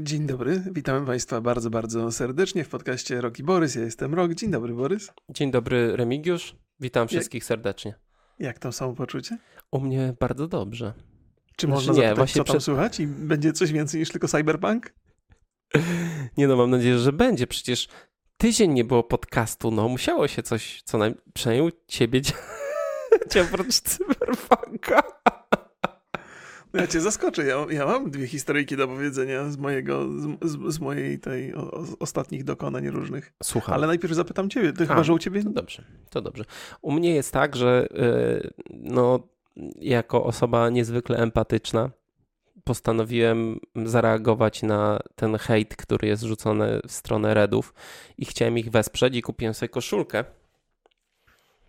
Dzień dobry, witamy Państwa bardzo, bardzo serdecznie w podcaście Roki Borys. Ja jestem Rok. Dzień dobry, Borys. Dzień dobry, Remigiusz. Witam wszystkich Jak... serdecznie. Jak tam samopoczucie? U mnie bardzo dobrze. Czy można znaczy, nie, zapytać, właśnie co tam przed... słychać i będzie coś więcej niż tylko cyberpunk? Nie no, mam nadzieję, że będzie. Przecież tydzień nie było podcastu, no musiało się coś, co najmniej, przynajmniej ciebie dziać oprócz cyberpunka. Ja cię zaskoczę. Ja, ja mam dwie historyjki do powiedzenia z mojego, z, z mojej tej o, ostatnich dokonań różnych. Słucham. Ale najpierw zapytam ciebie. Ty A, chyba, że u ciebie? To dobrze, to dobrze. U mnie jest tak, że yy, no, jako osoba niezwykle empatyczna postanowiłem zareagować na ten hejt, który jest rzucony w stronę Redów i chciałem ich wesprzeć i kupiłem sobie koszulkę.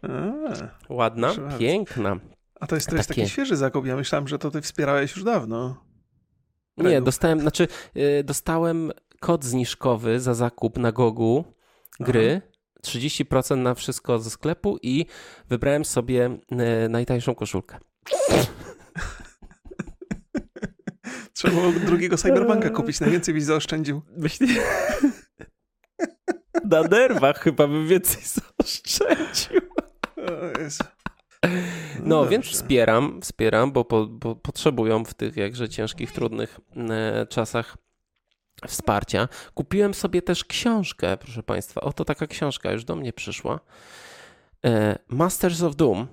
A, Ładna, piękna, a to jest, to jest taki świeży zakup. Ja myślałem, że to ty wspierałeś już dawno. Nie, dostałem, znaczy yy, dostałem kod zniżkowy za zakup na Gogu gry. Aha. 30% na wszystko ze sklepu i wybrałem sobie yy, najtańszą koszulkę. Trzeba było drugiego Cyberbanka kupić, najwięcej byś zaoszczędził. Myśli... Na nerwach chyba bym więcej zaoszczędził. O Jezu. No, no więc wspieram, wspieram, bo, po, bo potrzebują w tych jakże ciężkich, trudnych e, czasach wsparcia. Kupiłem sobie też książkę, proszę Państwa. Oto taka książka już do mnie przyszła. E, Masters of Doom.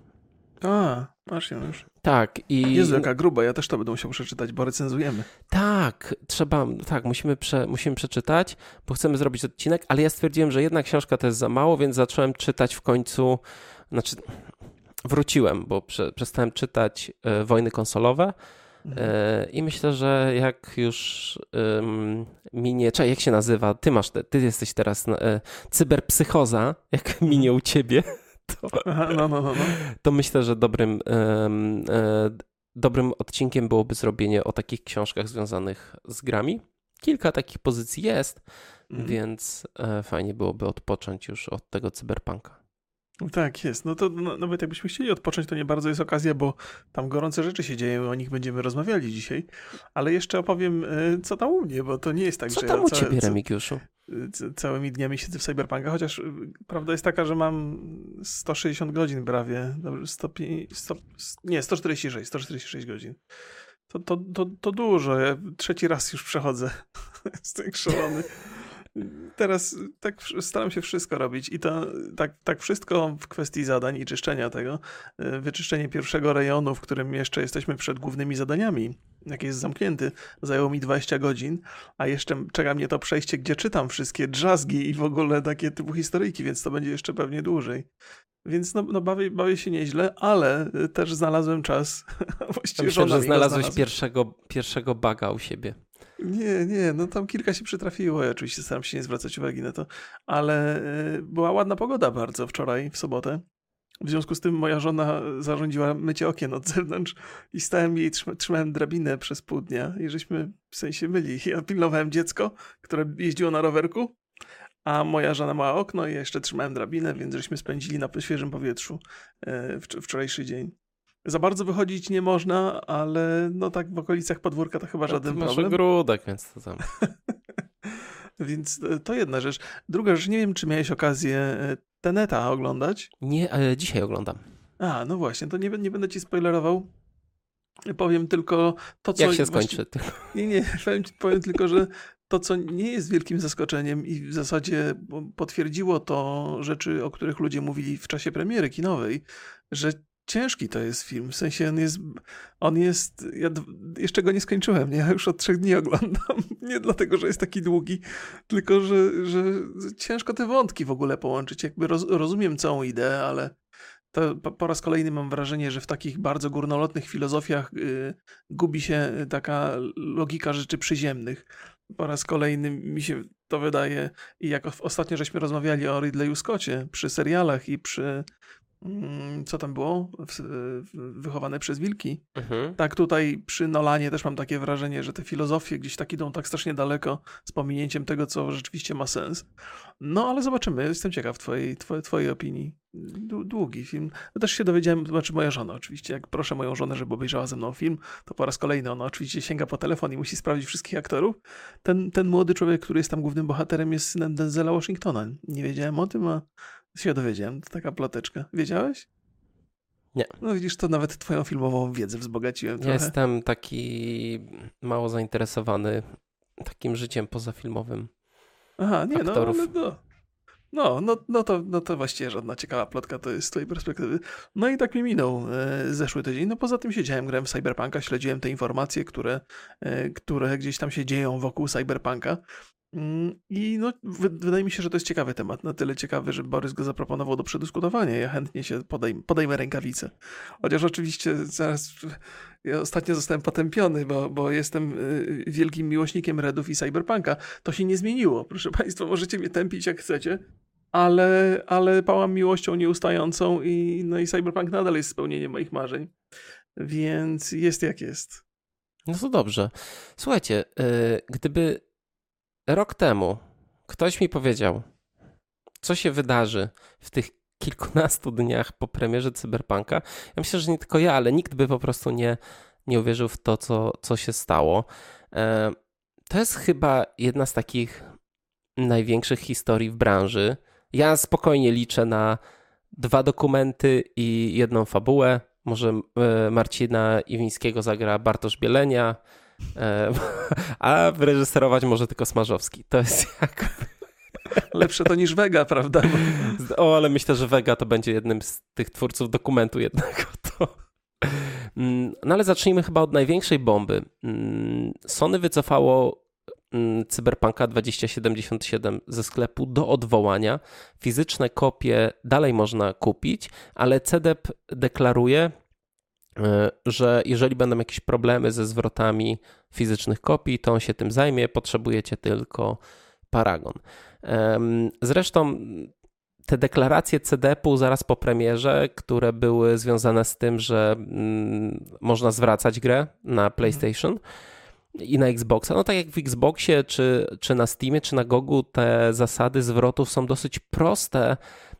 A, masz ją już. Tak. I... Jezu, jaka gruba, ja też to będę musiał przeczytać, bo recenzujemy. Tak, trzeba, tak, musimy, prze, musimy przeczytać, bo chcemy zrobić odcinek, ale ja stwierdziłem, że jedna książka to jest za mało, więc zacząłem czytać w końcu, znaczy wróciłem, bo prze, przestałem czytać e, wojny konsolowe. Mhm. E, I myślę, że jak już um, minie, czekaj, jak się nazywa? Ty masz, ty jesteś teraz e, cyberpsychoza, jak mhm. minie u ciebie, to, Aha, no, no, no, no. to myślę, że dobrym, um, e, dobrym odcinkiem byłoby zrobienie o takich książkach związanych z grami. Kilka takich pozycji jest, mhm. więc e, fajnie byłoby odpocząć już od tego cyberpunka. Tak, jest. No to no, nawet jakbyśmy chcieli odpocząć, to nie bardzo jest okazja, bo tam gorące rzeczy się dzieją, o nich będziemy rozmawiali dzisiaj. Ale jeszcze opowiem, e, co tam u mnie, bo to nie jest tak, co że tam ja u ciebie, Remigiuszu? całymi dniami siedzę w Cyberpunka, chociaż e, prawda jest taka, że mam 160 godzin prawie, 100, 100, nie, 146, 146 godzin. To, to, to, to dużo, ja trzeci raz już przechodzę. Jestem szalony teraz tak staram się wszystko robić i to tak, tak wszystko w kwestii zadań i czyszczenia tego. E, wyczyszczenie pierwszego rejonu, w którym jeszcze jesteśmy przed głównymi zadaniami, jak jest zamknięty, zajęło mi 20 godzin, a jeszcze czeka mnie to przejście, gdzie czytam wszystkie drzazgi i w ogóle takie typu historyjki, więc to będzie jeszcze pewnie dłużej. Więc no, no bawię, bawię się nieźle, ale też znalazłem czas. Właściwie Myślę, że znalazłeś pierwszego, pierwszego baga u siebie. Nie, nie, no tam kilka się przytrafiło. Ja oczywiście staram się nie zwracać uwagi na to, ale e, była ładna pogoda bardzo wczoraj, w sobotę. W związku z tym moja żona zarządziła mycie okien od zewnątrz i stałem jej, trzymałem drabinę przez pół dnia i żeśmy w sensie myli. Ja pilnowałem dziecko, które jeździło na rowerku, a moja żona ma okno i ja jeszcze trzymałem drabinę, więc żeśmy spędzili na świeżym powietrzu e, wczorajszy dzień. Za bardzo wychodzić nie można, ale no tak w okolicach podwórka to chyba żaden no, problem. Masz ogródek, więc to tam. więc e, to jedna rzecz. Druga rzecz, nie wiem, czy miałeś okazję e, Teneta oglądać? Nie, ale dzisiaj oglądam. A, no właśnie, to nie, nie będę ci spoilerował. Powiem tylko to, co... Jak się skończy? Właśnie... Nie, nie, powiem, powiem tylko, że to, co nie jest wielkim zaskoczeniem i w zasadzie potwierdziło to rzeczy, o których ludzie mówili w czasie premiery kinowej, że ciężki to jest film. W sensie on jest. On jest. Ja jeszcze go nie skończyłem, nie? Ja już od trzech dni oglądam. Nie dlatego, że jest taki długi, tylko że, że ciężko te wątki w ogóle połączyć. Jakby roz, rozumiem całą ideę, ale to po, raz kolejny mam wrażenie, że w takich bardzo górnolotnych filozofiach y, gubi się taka logika rzeczy przyziemnych. Po raz kolejny mi się to wydaje, i jak ostatnio żeśmy rozmawiali o Ridleyu Scottie przy serialach i przy co tam było? Wychowane przez wilki. Mhm. Tak, tutaj przy Nolanie też mam takie wrażenie, że te filozofie gdzieś tak idą tak strasznie daleko z pominięciem tego, co rzeczywiście ma sens. No ale zobaczymy, jestem ciekaw twojej, twojej, twojej opinii. długi film. No też się dowiedziałem, znaczy moja żona oczywiście, jak proszę moją żonę, żeby obejrzała ze mną film, to po raz kolejny ona oczywiście sięga po telefon i musi sprawdzić wszystkich aktorów. Ten, ten młody człowiek, który jest tam głównym bohaterem jest synem Denzela Washingtona. Nie wiedziałem o tym, a się dowiedziałem. To taka ploteczka. Wiedziałeś? Nie. No widzisz, to nawet twoją filmową wiedzę wzbogaciłem trochę. Jestem taki mało zainteresowany takim życiem pozafilmowym. Aha, nie, aktorów. no, ale no, no, no, no, to, no to właściwie żadna ciekawa plotka to jest z twojej perspektywy. No i tak mi minął e, zeszły tydzień. No poza tym siedziałem, grałem w Cyberpunka, śledziłem te informacje, które, e, które gdzieś tam się dzieją wokół Cyberpunka. Mm, I no, wydaje mi się, że to jest ciekawy temat. Na tyle ciekawy, że Borys go zaproponował do przedyskutowania. Ja chętnie się podejm podejmę rękawice. Chociaż oczywiście zaraz. Ja ostatnio zostałem potępiony, bo, bo jestem y, wielkim miłośnikiem Redów i Cyberpunka. To się nie zmieniło. Proszę Państwa, możecie mnie tępić jak chcecie, ale, ale pałam miłością nieustającą i, no i Cyberpunk nadal jest spełnieniem moich marzeń. Więc jest jak jest. No to dobrze. Słuchajcie, yy, gdyby rok temu ktoś mi powiedział, co się wydarzy w tych kilkunastu dniach po premierze Cyberpunka, ja myślę, że nie tylko ja, ale nikt by po prostu nie, nie uwierzył w to, co, co się stało. E, to jest chyba jedna z takich największych historii w branży. Ja spokojnie liczę na dwa dokumenty i jedną fabułę. Może e, Marcina Iwińskiego zagra Bartosz Bielenia, a wyreżyserować może tylko Smarzowski. To jest jak... Lepsze to niż Vega, prawda? O, ale myślę, że Vega to będzie jednym z tych twórców dokumentu jednego. To... Mm, no ale zacznijmy chyba od największej bomby. Mm, Sony wycofało mm, Cyberpunka 2077 ze sklepu do odwołania. Fizyczne kopie dalej można kupić, ale CDEP deklaruje, e, że jeżeli będą jakieś problemy ze zwrotami fizycznych kopii, to on się tym zajmie. Potrzebujecie tylko Paragon. Zresztą te deklaracje CDP-u zaraz po premierze, które były związane z tym, że mm, można zwracać grę na mhm. PlayStation i na Xboxa. No tak jak w Xboxie, czy, czy na Steamie, czy na Gogu, te zasady zwrotów są dosyć proste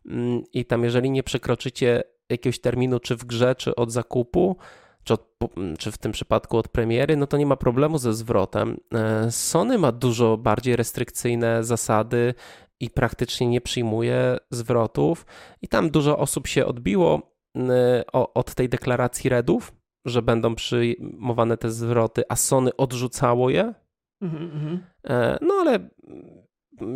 mm, i tam jeżeli nie przekroczycie jakiegoś terminu, czy w grze, czy od zakupu, czy, od, czy w tym przypadku od premiery, no to nie ma problemu ze zwrotem. E, Sony ma dużo bardziej restrykcyjne zasady i praktycznie nie przyjmuje zwrotów, i tam dużo osób się odbiło e, od tej deklaracji Redów, że będą przyjmowane te zwroty, a Sony odrzucało je. Mm -hmm. No ale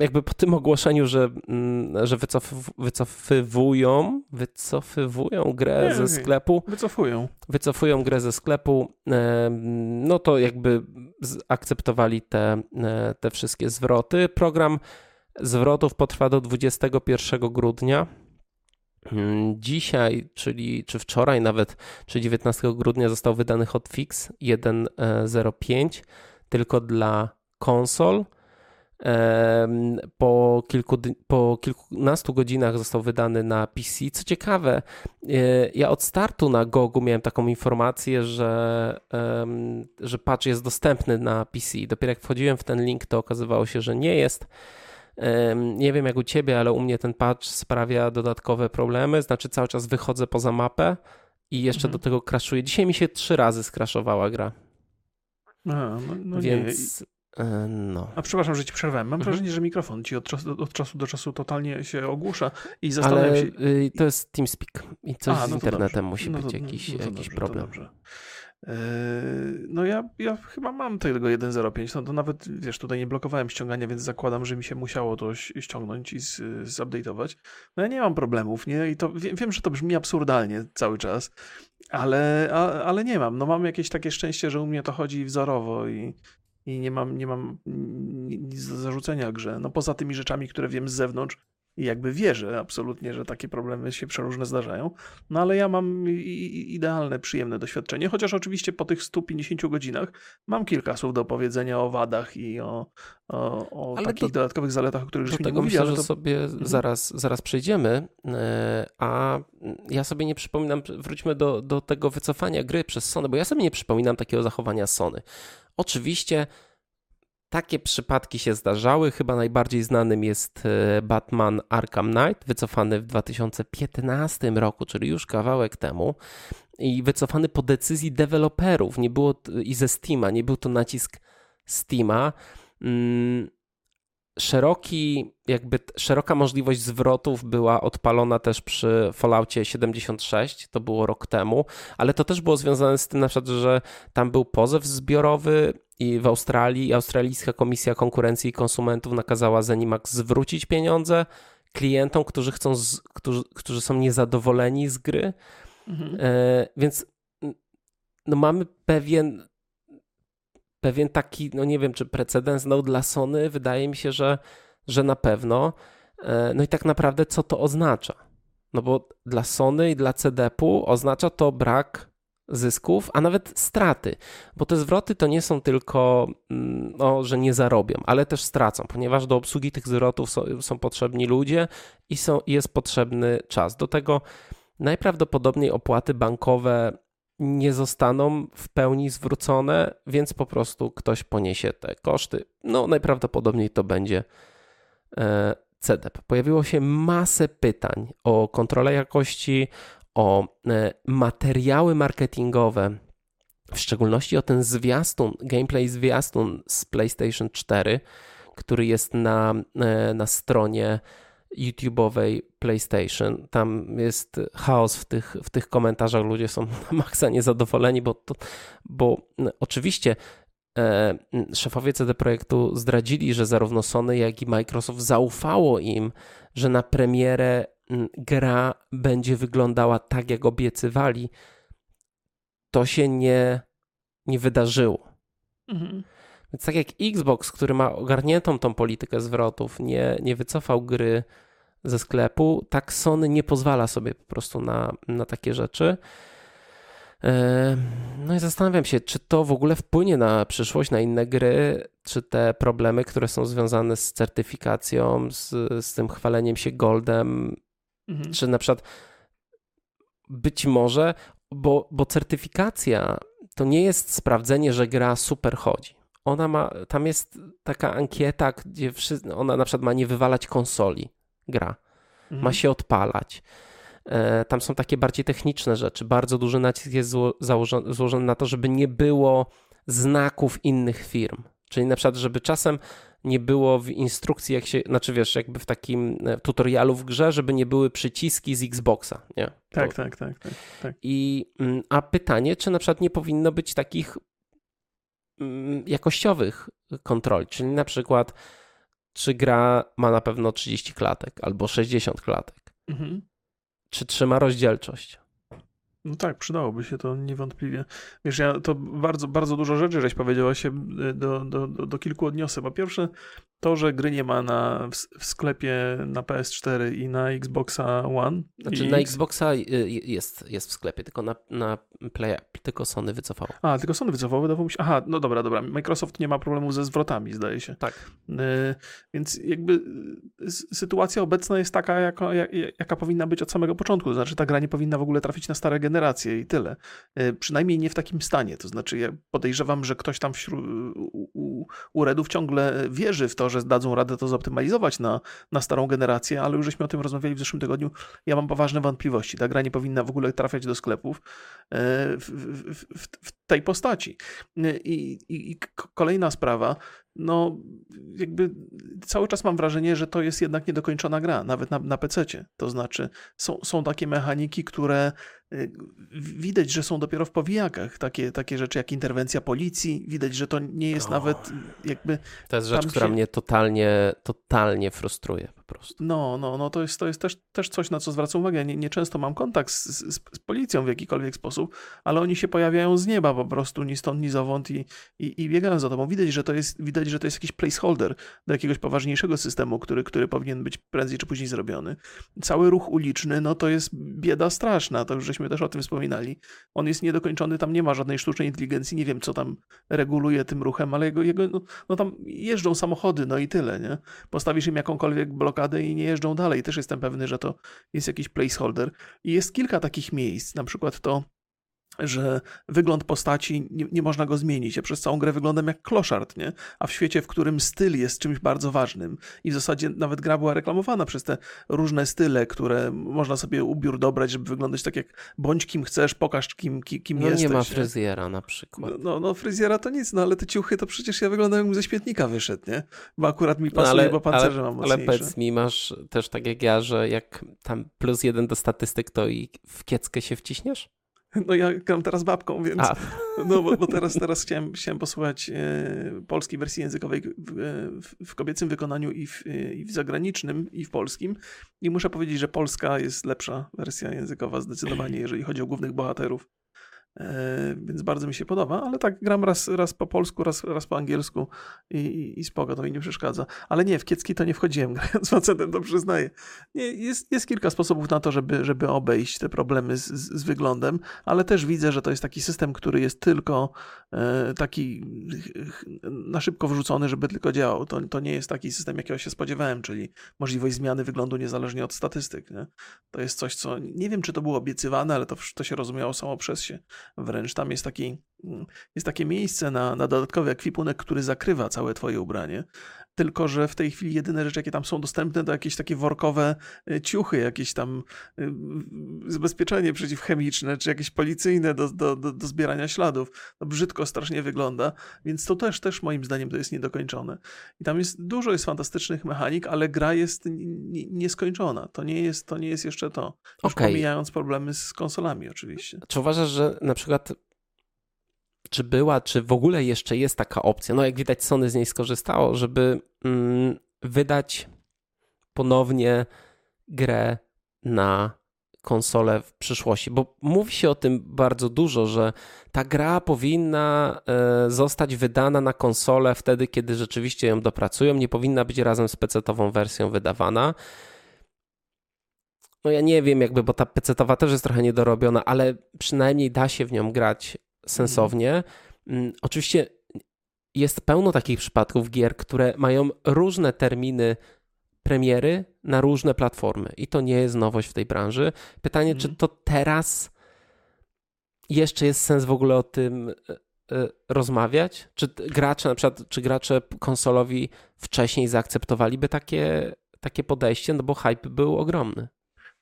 jakby po tym ogłoszeniu, że, mm, że wycof, wycofywują, wycofywują grę ze sklepu. Wycofują. Wycofują grę ze sklepu, no to jakby akceptowali te, e, te wszystkie zwroty. Program zwrotów potrwa do 21 grudnia. Mm, dzisiaj, czyli czy wczoraj nawet, czy 19 grudnia został wydany hotfix 1.05 tylko dla konsol po, kilku, po kilkunastu godzinach został wydany na PC. Co ciekawe, e, ja od startu na Gogu miałem taką informację, że, że patch jest dostępny na PC. Dopiero jak wchodziłem w ten link, to okazywało się, że nie jest. Nie wiem jak u ciebie, ale u mnie ten patch sprawia dodatkowe problemy. Znaczy, cały czas wychodzę poza mapę i jeszcze mhm. do tego crashuje. Dzisiaj mi się trzy razy skraszowała gra. Aha, no, no Więc no. A przepraszam, że ci przerwałem. Mam mhm. wrażenie, że mikrofon ci od czasu, od czasu do czasu totalnie się ogłusza i zastanawiam Ale, się... Y, to jest TeamSpeak i coś A, no z internetem dobrze. musi no być jakiś, no jakiś dobrze, problem. Yy, no ja, ja chyba mam tego 1.05, no to nawet, wiesz, tutaj nie blokowałem ściągania, więc zakładam, że mi się musiało to ściągnąć i zupdate'ować. No ja nie mam problemów, nie? I to wiem, wiem, że to brzmi absurdalnie cały czas, ale, a, ale nie mam. No mam jakieś takie szczęście, że u mnie to chodzi wzorowo i, i nie mam, nie mam nic do zarzucenia grze. No poza tymi rzeczami, które wiem z zewnątrz i jakby wierzę absolutnie, że takie problemy się przeróżne zdarzają. No ale ja mam idealne, przyjemne doświadczenie, chociaż oczywiście po tych 150 godzinach mam kilka słów do powiedzenia o wadach i o, o, o takich to, dodatkowych zaletach, o których tego nie myślę, że to... sobie mhm. zaraz, zaraz przejdziemy, e, a ja sobie nie przypominam, wróćmy do, do tego wycofania gry przez Sony, bo ja sobie nie przypominam takiego zachowania Sony. Oczywiście takie przypadki się zdarzały. Chyba najbardziej znanym jest e, Batman Arkham Knight, wycofany w 2015 roku, czyli już kawałek temu. I wycofany po decyzji deweloperów. Nie było i ze Steama, nie był to nacisk Steama. Mm, szeroki, jakby szeroka możliwość zwrotów była odpalona też przy Falloutie 76, to było rok temu, ale to też było związane z tym na przykład, że tam był pozew zbiorowy i w Australii Australijska Komisja Konkurencji i Konsumentów nakazała Zenimax zwrócić pieniądze klientom, którzy chcą, z, którzy, którzy są niezadowoleni z gry. Mhm. E, więc no mamy pewien pewien taki, no nie wiem, czy precedens no dla Sony, wydaje mi się, że, że na pewno. E, no i tak naprawdę co to oznacza? No bo dla Sony i dla CDP-u oznacza to brak zysków, a nawet straty, bo te zwroty to nie są tylko, no, że nie zarobią, ale też stracą, ponieważ do obsługi tych zwrotów są, są potrzebni ludzie i są, jest potrzebny czas. Do tego najprawdopodobniej opłaty bankowe nie zostaną w pełni zwrócone, więc po prostu ktoś poniesie te koszty. No, najprawdopodobniej to będzie e, CDEP. Pojawiło się masę pytań o kontrolę jakości, o e, materiały marketingowe, w szczególności o ten zwiastun, gameplay zwiastun z PlayStation 4, który jest na, e, na stronie YouTube'owej PlayStation. Tam jest chaos w tych, w tych komentarzach, ludzie są na maksa niezadowoleni, bo, to, bo oczywiście e, szefowie CD Projektu zdradzili, że zarówno Sony, jak i Microsoft zaufało im, że na premierę gra będzie wyglądała tak, jak obiecywali. To się nie, nie wydarzyło. Mhm. Więc tak jak Xbox, który ma ogarniętą tą politykę zwrotów, nie, nie wycofał gry ze sklepu, tak Sony nie pozwala sobie po prostu na, na takie rzeczy. E, no i zastanawiam się, czy to w ogóle wpłynie na przyszłość, na inne gry, czy te problemy, które są związane z certyfikacją, z, z tym chwaleniem się goldem, mhm. czy na przykład być może, bo, bo certyfikacja to nie jest sprawdzenie, że gra super chodzi. Ona ma, tam jest taka ankieta, gdzie ona na przykład ma nie wywalać konsoli gra. Mhm. Ma się odpalać. E, tam są takie bardziej techniczne rzeczy. Bardzo duży nacisk jest złożony na to, żeby nie było znaków innych firm. Czyli na przykład, żeby czasem nie było w instrukcji, jak się, znaczy wiesz, jakby w takim e, tutorialu w grze, żeby nie były przyciski z Xboxa, nie? Tak, tak, tak, tak, tak. I, mm, a pytanie, czy na przykład nie powinno być takich jakościowych kontroli, czyli na przykład czy gra ma na pewno 30 klatek albo 60 klatek. Mhm. Czy trzyma rozdzielczość. No tak, przydałoby się to niewątpliwie. Wiesz, ja to bardzo, bardzo dużo rzeczy, żeś powiedziała się do, do, do, do kilku odniosę. Po pierwsze, to, że gry nie ma na, w, w sklepie na PS4 i na Xboxa One. Znaczy na. Xboxa y, y, jest, jest w sklepie, tylko na, na Play, tylko Sony wycofało. A, tylko Sony wycofało, wydawało mi się. Aha, no dobra, dobra. Microsoft nie ma problemu ze zwrotami, zdaje się. Tak. Y, więc jakby sytuacja obecna jest taka, jaka, jaka powinna być od samego początku. To znaczy, ta gra nie powinna w ogóle trafić na stare generacje i tyle. Przynajmniej nie w takim stanie. To znaczy, ja podejrzewam, że ktoś tam wśród, u, u, u Redów ciągle wierzy w to, że dadzą radę to zoptymalizować na, na starą generację, ale już żeśmy o tym rozmawiali w zeszłym tygodniu. Ja mam poważne wątpliwości. Ta gra nie powinna w ogóle trafiać do sklepów e, w, w, w tej postaci. E, I, i, I kolejna sprawa, no jakby cały czas mam wrażenie, że to jest jednak niedokończona gra, nawet na, na PC-cie. To znaczy są, są takie mechaniki, które y, widać, że są dopiero w powijakach. Takie, takie rzeczy jak interwencja policji, widać, że to nie jest nawet jakby... To jest rzecz, się... która mnie totalnie, totalnie frustruje po prostu. No, no, no to jest, to jest też, też coś, na co zwracam uwagę. Nie, nie często mam kontakt z, z, z, policją w jakikolwiek sposób, ale oni się pojawiają z nieba po prostu, ni stąd, ni zowąd i, i, i biegają za tobą. Widać, że to jest, widać, że to jest jakiś placeholder do jakiegoś poważniejszego systemu, który, który powinien być prędzej czy później zrobiony. Cały ruch uliczny, no to jest bieda straszna, to już żeśmy też o tym wspominali. On jest niedokończony, tam nie ma żadnej sztucznej inteligencji, nie wiem co tam reguluje tym ruchem, ale jego, jego no, no tam jeżdżą samochody, no i tyle, nie? Postawisz im jakąkolwiek blokadę i nie jeżdżą dalej. Też jestem pewny, że to jest jakiś placeholder. I jest kilka takich miejsc, na przykład to że wygląd postaci nie, nie, można go zmienić. Ja przez całą grę wyglądam jak kloszard, nie? A w świecie, w którym styl jest czymś bardzo ważnym i w zasadzie nawet gra była reklamowana przez te różne style, które można sobie ubiór dobrać, żeby wyglądać tak jak bądź kim chcesz, pokaż kim, kim, kim no, jesteś. nie ma fryzjera na przykład. No, no, no fryzjera to nic, no ale te ciuchy to przecież ja wyglądam jakbym ze śmietnika wyszedł, nie? Bo akurat mi pasuje, no, ale, bo pancerze ale, mam mocniejsze. Ale powiedz mi, masz też tak jak ja, że jak tam plus jeden do statystyk, to i w kieckę się wciśniesz? No ja gram teraz babką, więc. A. No bo, bo, teraz, teraz chciałem, chciałem posłuchać e, polskiej wersji językowej w, w, kobiecym wykonaniu i w, i w zagranicznym, i w polskim. I muszę powiedzieć, że polska jest lepsza wersja językowa zdecydowanie, jeżeli chodzi o głównych bohaterów. E, więc bardzo mi się podoba, ale tak gram raz, raz po polsku, raz, raz po angielsku i, i, i spoko, to mi nie przeszkadza. Ale nie, w kiecki to nie wchodziłem grając facetem, to przyznaję. Nie, jest, jest kilka sposobów na to, żeby, żeby obejść te problemy z, z, z wyglądem, ale też widzę, że to jest taki system, który jest tylko e, taki na szybko wrzucony, żeby tylko działał. To, to nie jest taki system, jakiego się spodziewałem, czyli możliwość zmiany wyglądu niezależnie od statystyk. Nie? To jest coś, co nie wiem, czy to było obiecywane, ale to, to się rozumiało samo przez się. Wręcz tam jest taki, mm, jest takie miejsce na, na dodatkowy ekwipunek, który zakrywa całe twoje ubranie. Tylko, że w tej chwili jedyne rzeczy, jakie tam są dostępne, to jakieś takie workowe y, ciuchy, jakieś tam y, zabezpieczenie przeciwchemiczne, czy jakieś policyjne do, do, do, do zbierania śladów. To brzydko strasznie wygląda, więc to też, też moim zdaniem to jest niedokończone. I tam jest dużo jest fantastycznych mechanik, ale gra jest nieskończona. To nie jest, to nie jest jeszcze to. Już okay. pomijając problemy z konsolami oczywiście. Czy uważasz, że na przykład czy była, czy w ogóle jeszcze jest taka opcja, no jak widać Sony z niej skorzystało, żeby mm, wydać ponownie grę na konsolę w przyszłości, bo mówi się o tym bardzo dużo, że ta gra powinna e, zostać wydana na konsolę wtedy, kiedy rzeczywiście ją dopracują, nie powinna być razem z PC-ową wersją wydawana. No ja nie wiem jakby, bo ta PC-owa też jest trochę niedorobiona, ale przynajmniej da się w nią grać sensownie. Mm, oczywiście jest pełno takich przypadków gier, które mają różne terminy premiery na różne platformy i to nie jest nowość w tej branży. Pytanie, czy mhm. to teraz jeszcze jest sens w ogóle o tym e, e, rozmawiać? Czy gracze, na przykład, czy gracze konsolowi wcześniej zaakceptowaliby takie, takie podejście? No bo hype był ogromny.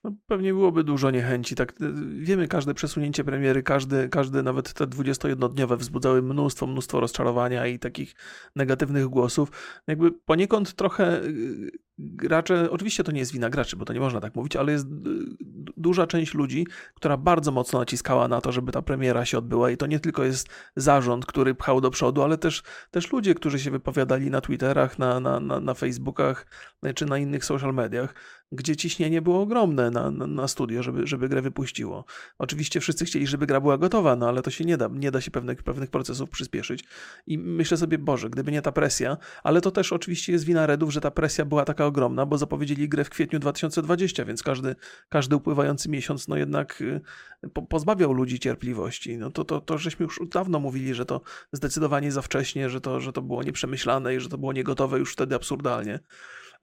No, pewnie byłoby dużo niechęci. Tak, y, wiemy, każde przesunięcie premiery, każdy, każdy nawet te 21-dniowe wzbudzały mnóstwo, mnóstwo rozczarowania i takich negatywnych głosów. Jakby poniekąd trochę y, gracze, oczywiście to nie jest wina graczy, bo to nie można tak mówić, ale jest y, duża część ludzi, która bardzo mocno naciskała na to, żeby ta premiera się odbyła i to nie tylko jest zarząd, który pchał do przodu, ale też, też ludzie, którzy się wypowiadali na Twitterach, na, na, na, na Facebookach czy na innych social mediach, gdzie ciśnienie było ogromne na, na, na, studio, żeby, żeby grę wypuściło. Oczywiście wszyscy chcieli, żeby gra była gotowa, no ale to się nie da, nie da się pewnych, pewnych procesów przyspieszyć. I myślę sobie, Boże, gdyby nie ta presja, ale to też oczywiście jest wina Redów, że ta presja była taka ogromna, bo zapowiedzieli grę w kwietniu 2020, więc każdy, każdy upływający miesiąc, no jednak y, po, pozbawiał ludzi cierpliwości. No to, to, to żeśmy już dawno mówili, że to zdecydowanie za wcześnie, że to, że to było nieprzemyślane i że to było niegotowe już wtedy absurdalnie.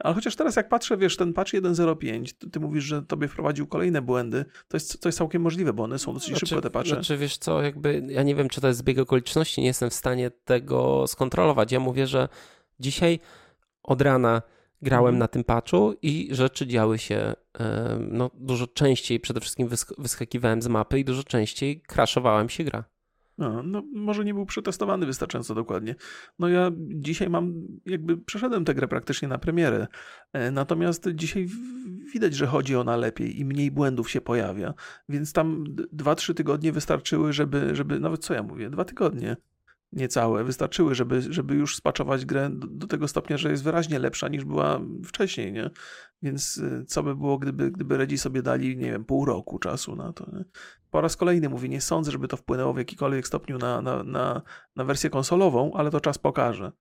Ale chociaż teraz jak patrzę, wiesz, ten patch 1.05, ty, mówisz, że tobie wprowadził kolejne błędy, to jest, to jest całkiem możliwe, bo one są dosyć znaczy, szybko te patche. Znaczy wiesz co, jakby ja nie wiem, czy to jest zbieg okoliczności, nie jestem w stanie tego skontrolować. Ja mówię, że dzisiaj od rana grałem mhm. na tym patchu i rzeczy działy się no, dużo częściej, przede wszystkim wyskakiwałem z mapy i dużo częściej crashowała mi się gra. No, no, może nie był przetestowany wystarczająco dokładnie. No ja dzisiaj mam, jakby przeszedłem tę grę praktycznie na premierę, e, natomiast dzisiaj widać, że chodzi ona lepiej i mniej błędów się pojawia, więc tam 2-3 tygodnie wystarczyły, żeby, żeby, nawet co ja mówię, dwa tygodnie, niecałe wystarczyły, żeby, żeby już spaczować grę do, do, tego stopnia, że jest wyraźnie lepsza niż była wcześniej, nie? Więc y, co by było, gdyby, gdyby Redzi sobie dali, nie wiem, pół roku czasu na to, nie? Po raz kolejny mówię, nie sądzę, żeby to wpłynęło w jakikolwiek stopniu na, na, na, na wersję konsolową, ale to czas pokaże,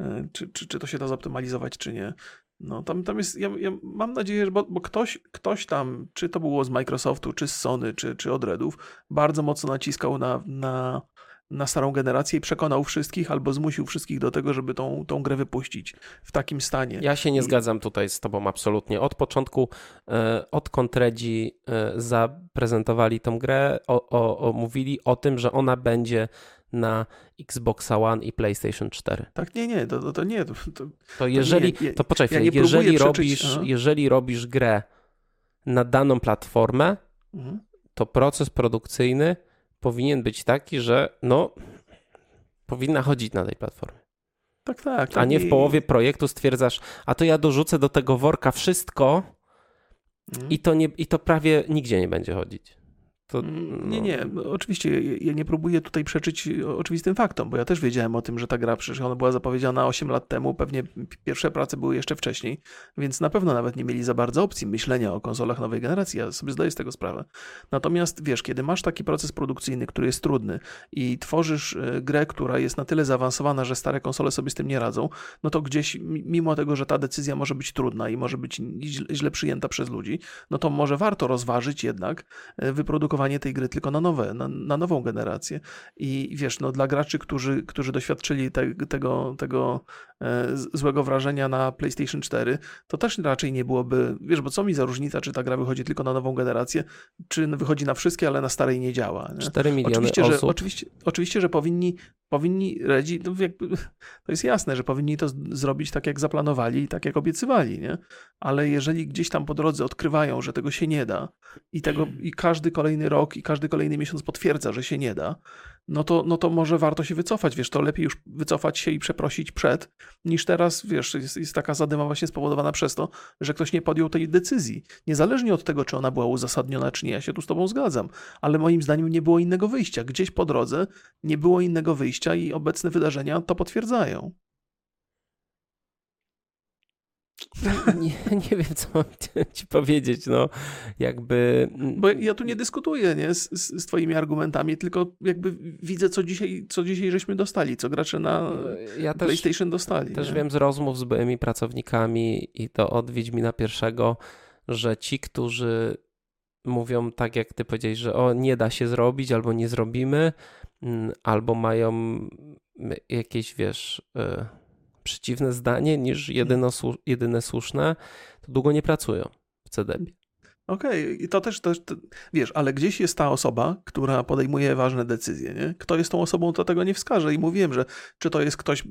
y, czy, czy, czy to się da zoptymalizować, czy nie. No, tam, tam jest, ja, ja mam nadzieję, że bo, bo, ktoś, ktoś tam, czy to było z Microsoftu, czy z Sony, czy, czy od Redów, bardzo mocno naciskał na, na na starą generację i przekonał wszystkich albo zmusił wszystkich do tego, żeby tą, tą grę wypuścić w takim stanie. Ja się nie I... zgadzam tutaj z tobą absolutnie. Od początku, e, odkąd Redzi e, zaprezentowali tą grę, o, o, o, mówili o tym, że ona będzie na Xbox One i PlayStation 4. Tak, nie, nie, to, to nie. To, to jeżeli, to, nie, to poczekaj, ja jeżeli, robisz, jeżeli robisz grę na daną platformę, mhm. to proces produkcyjny powinien być taki, że no, powinna chodzić na tej platformie. Tak, tak. tak. A nie w połowie projektu stwierdzasz, a to ja dorzucę do tego worka wszystko mhm. i, to nie, i to prawie nigdzie nie będzie chodzić. To, mm, no... Nie, nie, oczywiście ja nie próbuję tutaj przeczyć oczywistym faktom, bo ja też wiedziałem o tym, że ta gra przecież ona była zapowiedziana 8 lat temu, pewnie pierwsze prace były jeszcze wcześniej, więc na pewno nawet nie mieli za bardzo opcji myślenia o konsolach nowej generacji, ja sobie zdaję z tego sprawę. Natomiast wiesz, kiedy masz taki proces produkcyjny, który jest trudny i tworzysz e, grę, która jest na tyle zaawansowana, że stare konsole sobie z tym nie radzą, no to gdzieś, mimo tego, że ta decyzja może być trudna i może być źle przyjęta przez ludzi, no to może warto rozważyć jednak e, wyprodukowanie tej gry tylko na nowe, na, na nową generację. I wiesz, no dla graczy, którzy, którzy doświadczyli te, tego, tego e, złego wrażenia na PlayStation 4, to też raczej nie byłoby, wiesz, bo co mi za różnica, czy ta gra wychodzi tylko na nową generację, czy wychodzi na wszystkie, ale na starej nie działa. Nie? 4 miliony oczywiście, osób. Że, oczywiście, oczywiście, że powinni, powinni Redzi, no jakby, to jest jasne, że powinni to zrobić tak, jak zaplanowali i tak, jak obiecywali, nie? Ale jeżeli gdzieś tam po drodze odkrywają, że tego się nie da i, tego, i każdy kolejny rok i każdy kolejny miesiąc potwierdza, że się nie da, no to, no to może warto się wycofać, wiesz, to lepiej już wycofać się i przeprosić przed, niż teraz, wiesz, jest, jest taka zadyma właśnie spowodowana przez to, że ktoś nie podjął tej decyzji. Niezależnie od tego, czy ona była uzasadniona, czy nie, ja się tu z tobą zgadzam, ale moim zdaniem nie było innego wyjścia. Gdzieś po drodze nie było innego wyjścia i obecne wydarzenia to potwierdzają. nie, nie wiem, co mam ci powiedzieć, no jakby... Bo ja tu nie dyskutuję nie, z, z twoimi argumentami, tylko jakby widzę, co dzisiaj, co dzisiaj żeśmy dostali, co gracze na ja PlayStation też, dostali. Też nie? wiem z rozmów z byłymi pracownikami i to od Wiedźmina pierwszego, że ci, którzy mówią tak, jak ty powiedziałeś, że o, nie da się zrobić, albo nie zrobimy, mm, albo mają jakieś, wiesz... Y przeciwne zdanie niż jedyno, jedyne słuszne, to długo nie pracują w CDB. Okej, okay. i to też, też, wiesz, ale gdzieś jest ta osoba, która podejmuje ważne decyzje, nie? Kto jest tą osobą, to tego nie wskaże i mówiłem, że czy to jest ktoś,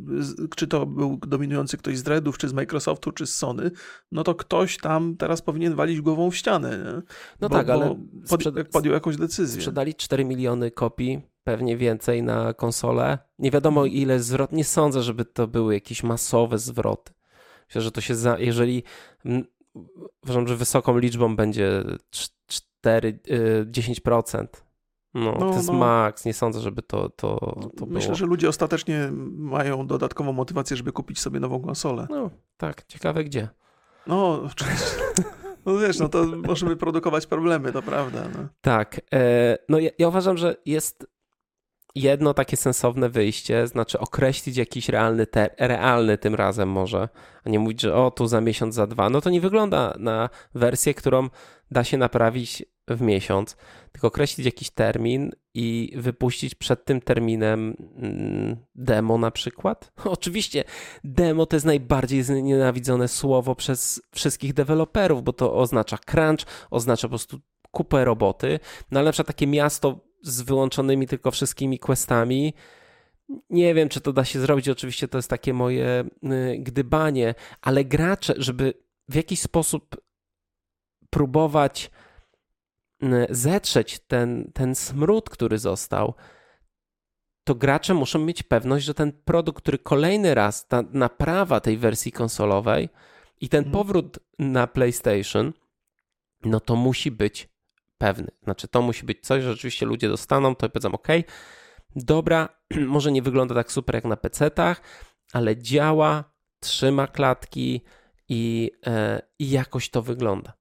czy to był dominujący ktoś z Dreadów, czy z Microsoftu, czy z Sony, no to ktoś tam teraz powinien walić głową w ścianę, nie? No bo, tak, ale pod, podjął jakąś decyzję. Sprzedali 4 miliony kopii pewnie więcej na konsolę. Nie wiadomo mhm. ile zwrot, nie sądzę, żeby to były jakieś masowe zwroty. Myślę, że to się, za, jeżeli uważam, że wysoką liczbą będzie 4, 10%. Y, no, no, to jest no. maks. Nie sądzę, żeby to, to, to Myślę, było. że ludzie ostatecznie mają dodatkową motywację, żeby kupić sobie nową konsolę. No, tak. Ciekawe gdzie. No, oczywiście. No wiesz, no to możemy produkować problemy, to prawda. No. Tak. E, no ja, ja uważam, że jest jedno takie sensowne wyjście, znaczy określić jakiś realny, ter, realny tym razem może, a nie mówić, że o tu za miesiąc, za dwa. No to nie wygląda na wersję, którą da się naprawić w miesiąc, tylko określić jakiś termin i wypuścić przed tym terminem mm, demo na przykład. Oczywiście demo to jest najbardziej znienawidzone słowo przez wszystkich deweloperów, bo to oznacza crunch, oznacza po prostu kupę roboty, no ale na przykład takie miasto z wyłączonymi tylko wszystkimi questami. Nie wiem, czy to da się zrobić. Oczywiście to jest takie moje y, gdybanie, ale gracze, żeby w jakiś sposób próbować y, zetrzeć ten, ten smród, który został, to gracze muszą mieć pewność, że ten produkt, który kolejny raz, ta naprawa tej wersji konsolowej i ten mhm. powrót na PlayStation, no to musi być pewny. Znaczy, to musi być coś, że rzeczywiście ludzie dostaną, to powiedzą, ok, dobra, może nie wygląda tak super jak na PC-tach, ale działa, trzyma klatki i, e, i jakoś to wygląda.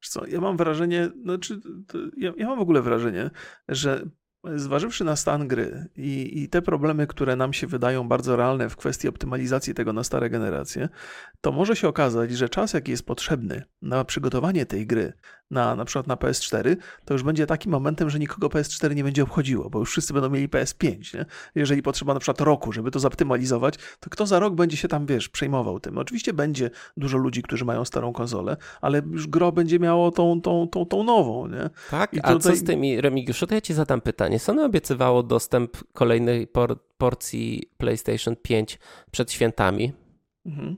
Co, ja mam wrażenie, znaczy, ja, ja mam w ogóle wrażenie, że zważywszy na stan gry i, i, te problemy, które nam się wydają bardzo realne w kwestii optymalizacji tego na stare generacje, to może się okazać, że czas, jaki jest potrzebny na przygotowanie tej gry na, na przykład na PS4, to już będzie takim momentem, że nikogo PS4 nie będzie obchodziło, bo już wszyscy będą mieli PS5. Nie? Jeżeli potrzeba na przykład roku, żeby to zoptymalizować, to kto za rok będzie się tam, wiesz, przejmował tym? Oczywiście będzie dużo ludzi, którzy mają starą konsolę, ale już gro będzie miało tą, tą, tą, tą nową, nie? Tak, I a tutaj... co z tymi, Remigiuszu, to ja ci zadam pytanie. Sony obiecywało dostęp kolejnej por porcji PlayStation 5 przed świętami. Mhm.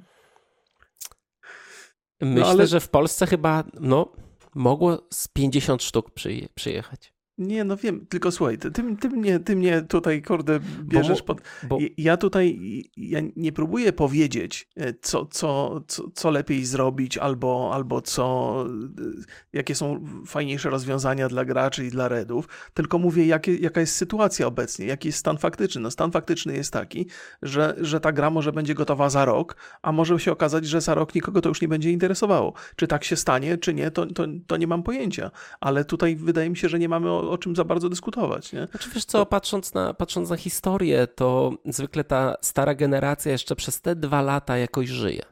Myślę, no, ale... że w Polsce chyba, no mogło z 50 sztuk przyje przyjechać. Nie, no wiem, tylko słuchaj, ty, ty, mnie, ty mnie tutaj, kurde, bierzesz pod... Bo... Ja tutaj, ja nie próbuję powiedzieć, e, co, co, co, co lepiej zrobić, albo, albo co, e, jakie są fajniejsze rozwiązania dla graczy i dla redów, tylko mówię, jakie, jaka jest sytuacja obecnie, jaki jest stan faktyczny. No stan faktyczny jest taki, że, że ta gra może będzie gotowa za rok, a może się okazać, że za rok nikogo to już nie będzie interesowało. Czy tak się stanie, czy nie, to, to, to nie mam pojęcia, ale tutaj wydaje mi się, że nie mamy o, czym za bardzo dyskutować. Nie? Znaczy wiesz co, patrząc na, patrząc na historię, to zwykle ta stara generacja jeszcze przez te dwa lata jakoś żyje.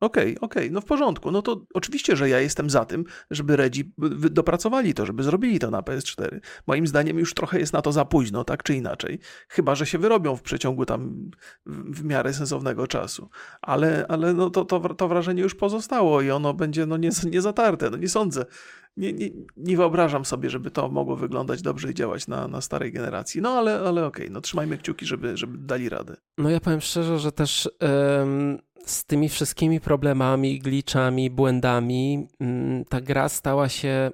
Okej, okay, okej, okay, no w porządku. No to oczywiście, że ja jestem za tym, żeby Redzi dopracowali to, żeby zrobili to na PS4. Moim zdaniem już trochę jest na to za późno, tak czy inaczej. Chyba, że się wyrobią w przeciągu tam w miarę sensownego czasu. Ale, ale no to, to, to wrażenie już pozostało i ono będzie no nie, nie zatarte. No nie sądzę, nie, nie, nie wyobrażam sobie, żeby to mogło wyglądać dobrze i działać na, na starej generacji. No ale, ale okej, okay, no trzymajmy kciuki, żeby, żeby dali radę. No ja powiem szczerze, że też um, z tymi wszystkimi problemami, glitchami, błędami, um, ta gra stała się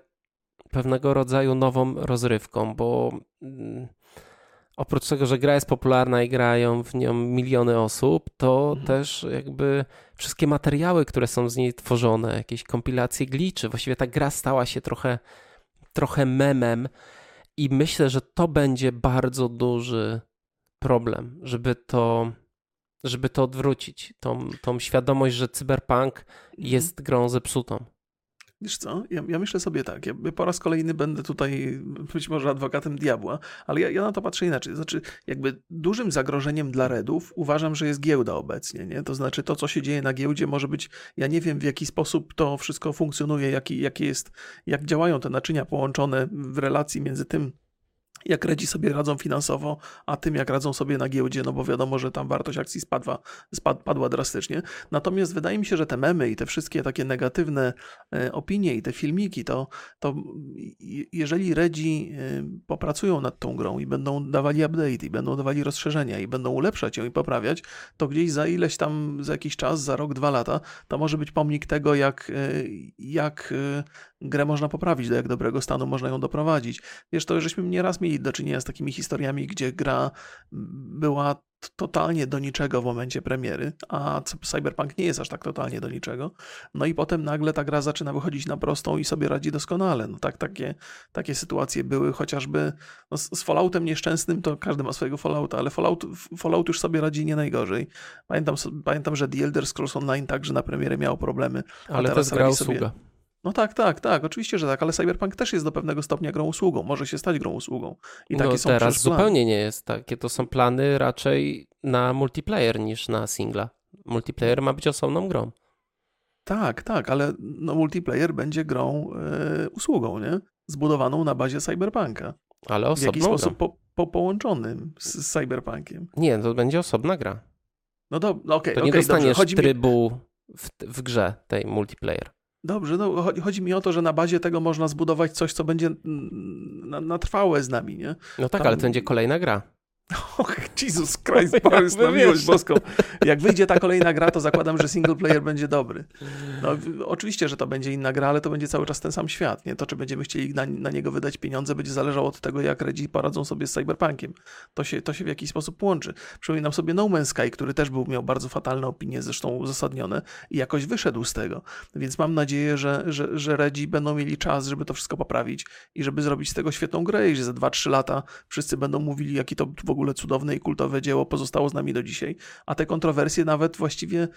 pewnego rodzaju nową rozrywką, bo um, oprócz tego, że gra jest popularna i grają w nią miliony osób, to mhm. też jakby wszystkie materiały, które są z niej tworzone, jakieś kompilacje gliczy, właściwie ta gra stała się trochę, trochę memem i myślę, że to będzie bardzo duży problem, żeby to, żeby to odwrócić, tą, tą świadomość, że cyberpunk mhm. jest grą zepsutą. Wiesz co, ja, ja, myślę sobie tak, ja po raz kolejny będę tutaj być może adwokatem diabła, ale ja, ja, na to patrzę inaczej. Znaczy, jakby dużym zagrożeniem dla Redów uważam, że jest giełda obecnie, nie? To znaczy to, co się dzieje na giełdzie może być, ja nie wiem w jaki sposób to wszystko funkcjonuje, jaki, jaki jest, jak działają te naczynia połączone w relacji między tym, jak Redzi sobie radzą finansowo, a tym jak radzą sobie na giełdzie, no bo wiadomo, że tam wartość akcji spadła, spad, drastycznie. Natomiast wydaje mi się, że te memy i te wszystkie takie negatywne e, opinie i te filmiki, to, to jeżeli Redzi e, popracują nad tą grą i będą dawali update i będą dawali rozszerzenia i będą ulepszać ją i poprawiać, to gdzieś za ileś tam, za jakiś czas, za rok, dwa lata, to może być pomnik tego, jak, e, jak grę można poprawić, do jak dobrego stanu można ją doprowadzić. Wiesz, to żeśmy nieraz mieli do czynienia z takimi historiami, gdzie gra była totalnie do niczego w momencie premiery, a Cyberpunk nie jest aż tak totalnie do niczego. No i potem nagle ta gra zaczyna wychodzić na prostą i sobie radzi doskonale. No tak, takie, takie sytuacje były chociażby no z, z Falloutem nieszczęsnym, to każdy ma swojego Fallouta, ale Fallout, Fallout już sobie radzi nie najgorzej. Pamiętam, pamiętam że The Elder Scrolls Online także na premierę miało problemy. Ale to jest gra usługa. No tak, tak, tak, oczywiście, że tak, ale Cyberpunk też jest do pewnego stopnia grą usługą, może się stać grą usługą. I takie no, są teraz zupełnie nie jest takie, to są plany raczej na multiplayer niż na singla. Multiplayer ma być osobną grą. Tak, tak, ale no, multiplayer będzie grą e, usługą, nie? Zbudowaną na bazie Cyberpunka. Ale osobną W jakiś sposób po, po, połączonym z, z, Cyberpunkiem. Nie, to będzie osobna gra. No to okej, okay, To nie okay, dostaniesz dobrze. trybu mi... w, w grze tej multiplayer. Dobrze, no chodzi mi o to, że na bazie tego można zbudować coś, co będzie na, na trwałe z nami, nie? No tak, Tam... ale to będzie kolejna gra. Och, Jesus Christ, Borys, na miłość boską. Jak wyjdzie ta kolejna gra, to zakładam, że single player będzie dobry. No, oczywiście, że to będzie inna gra, ale to będzie cały czas ten sam świat. Nie? To, czy będziemy chcieli na, na niego wydać pieniądze, będzie zależało od tego, jak Redzi poradzą sobie z Cyberpunkiem. To się, to się w jakiś sposób łączy. Przypominam sobie No Man's Sky, który też był, miał bardzo fatalne opinie, zresztą uzasadnione i jakoś wyszedł z tego. Więc mam nadzieję, że, że, że Redzi będą mieli czas, żeby to wszystko poprawić i żeby zrobić z tego świetną grę i że za 2-3 lata wszyscy będą mówili, jaki to w ogóle cudowne i kultowe dzieło pozostało z nami do dzisiaj, a te kontrowersje nawet właściwie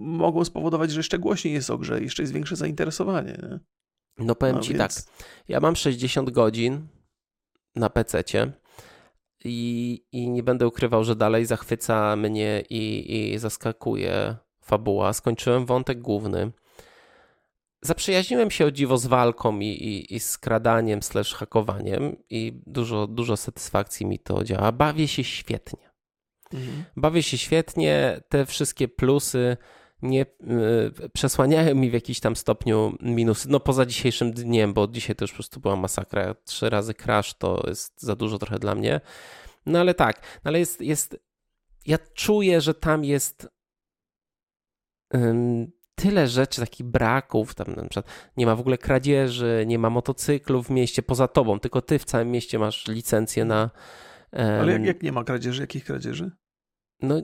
mogą spowodować, że jeszcze głośniej jest o grze, jeszcze jest większe zainteresowanie. Nie? No powiem no, ci więc... tak, ja mam 60 godzin na PC-cie. I, I nie będę ukrywał, że dalej zachwyca mnie i, i zaskakuje fabuła. Skończyłem wątek główny. Zaprzyjaźniłem się o dziwo z walką i, i, i skradaniem slash hakowaniem i dużo, dużo satysfakcji mi to działa. Bawię się świetnie. Mhm. Bawię się świetnie. Te wszystkie plusy nie y, przesłaniają mi w jakiś tam stopniu minusy. No poza dzisiejszym dniem, bo dzisiaj to już po prostu była masakra. Trzy razy crash to jest za dużo trochę dla mnie. No ale tak, no ale jest, jest ja czuję, że tam jest tyle rzeczy, takich braków, tam na przykład nie ma w ogóle kradzieży, nie ma motocyklów w mieście poza tobą, tylko ty w całym mieście masz licencję na... Ale jak, jak nie ma kradzieży? Jakich kradzieży? No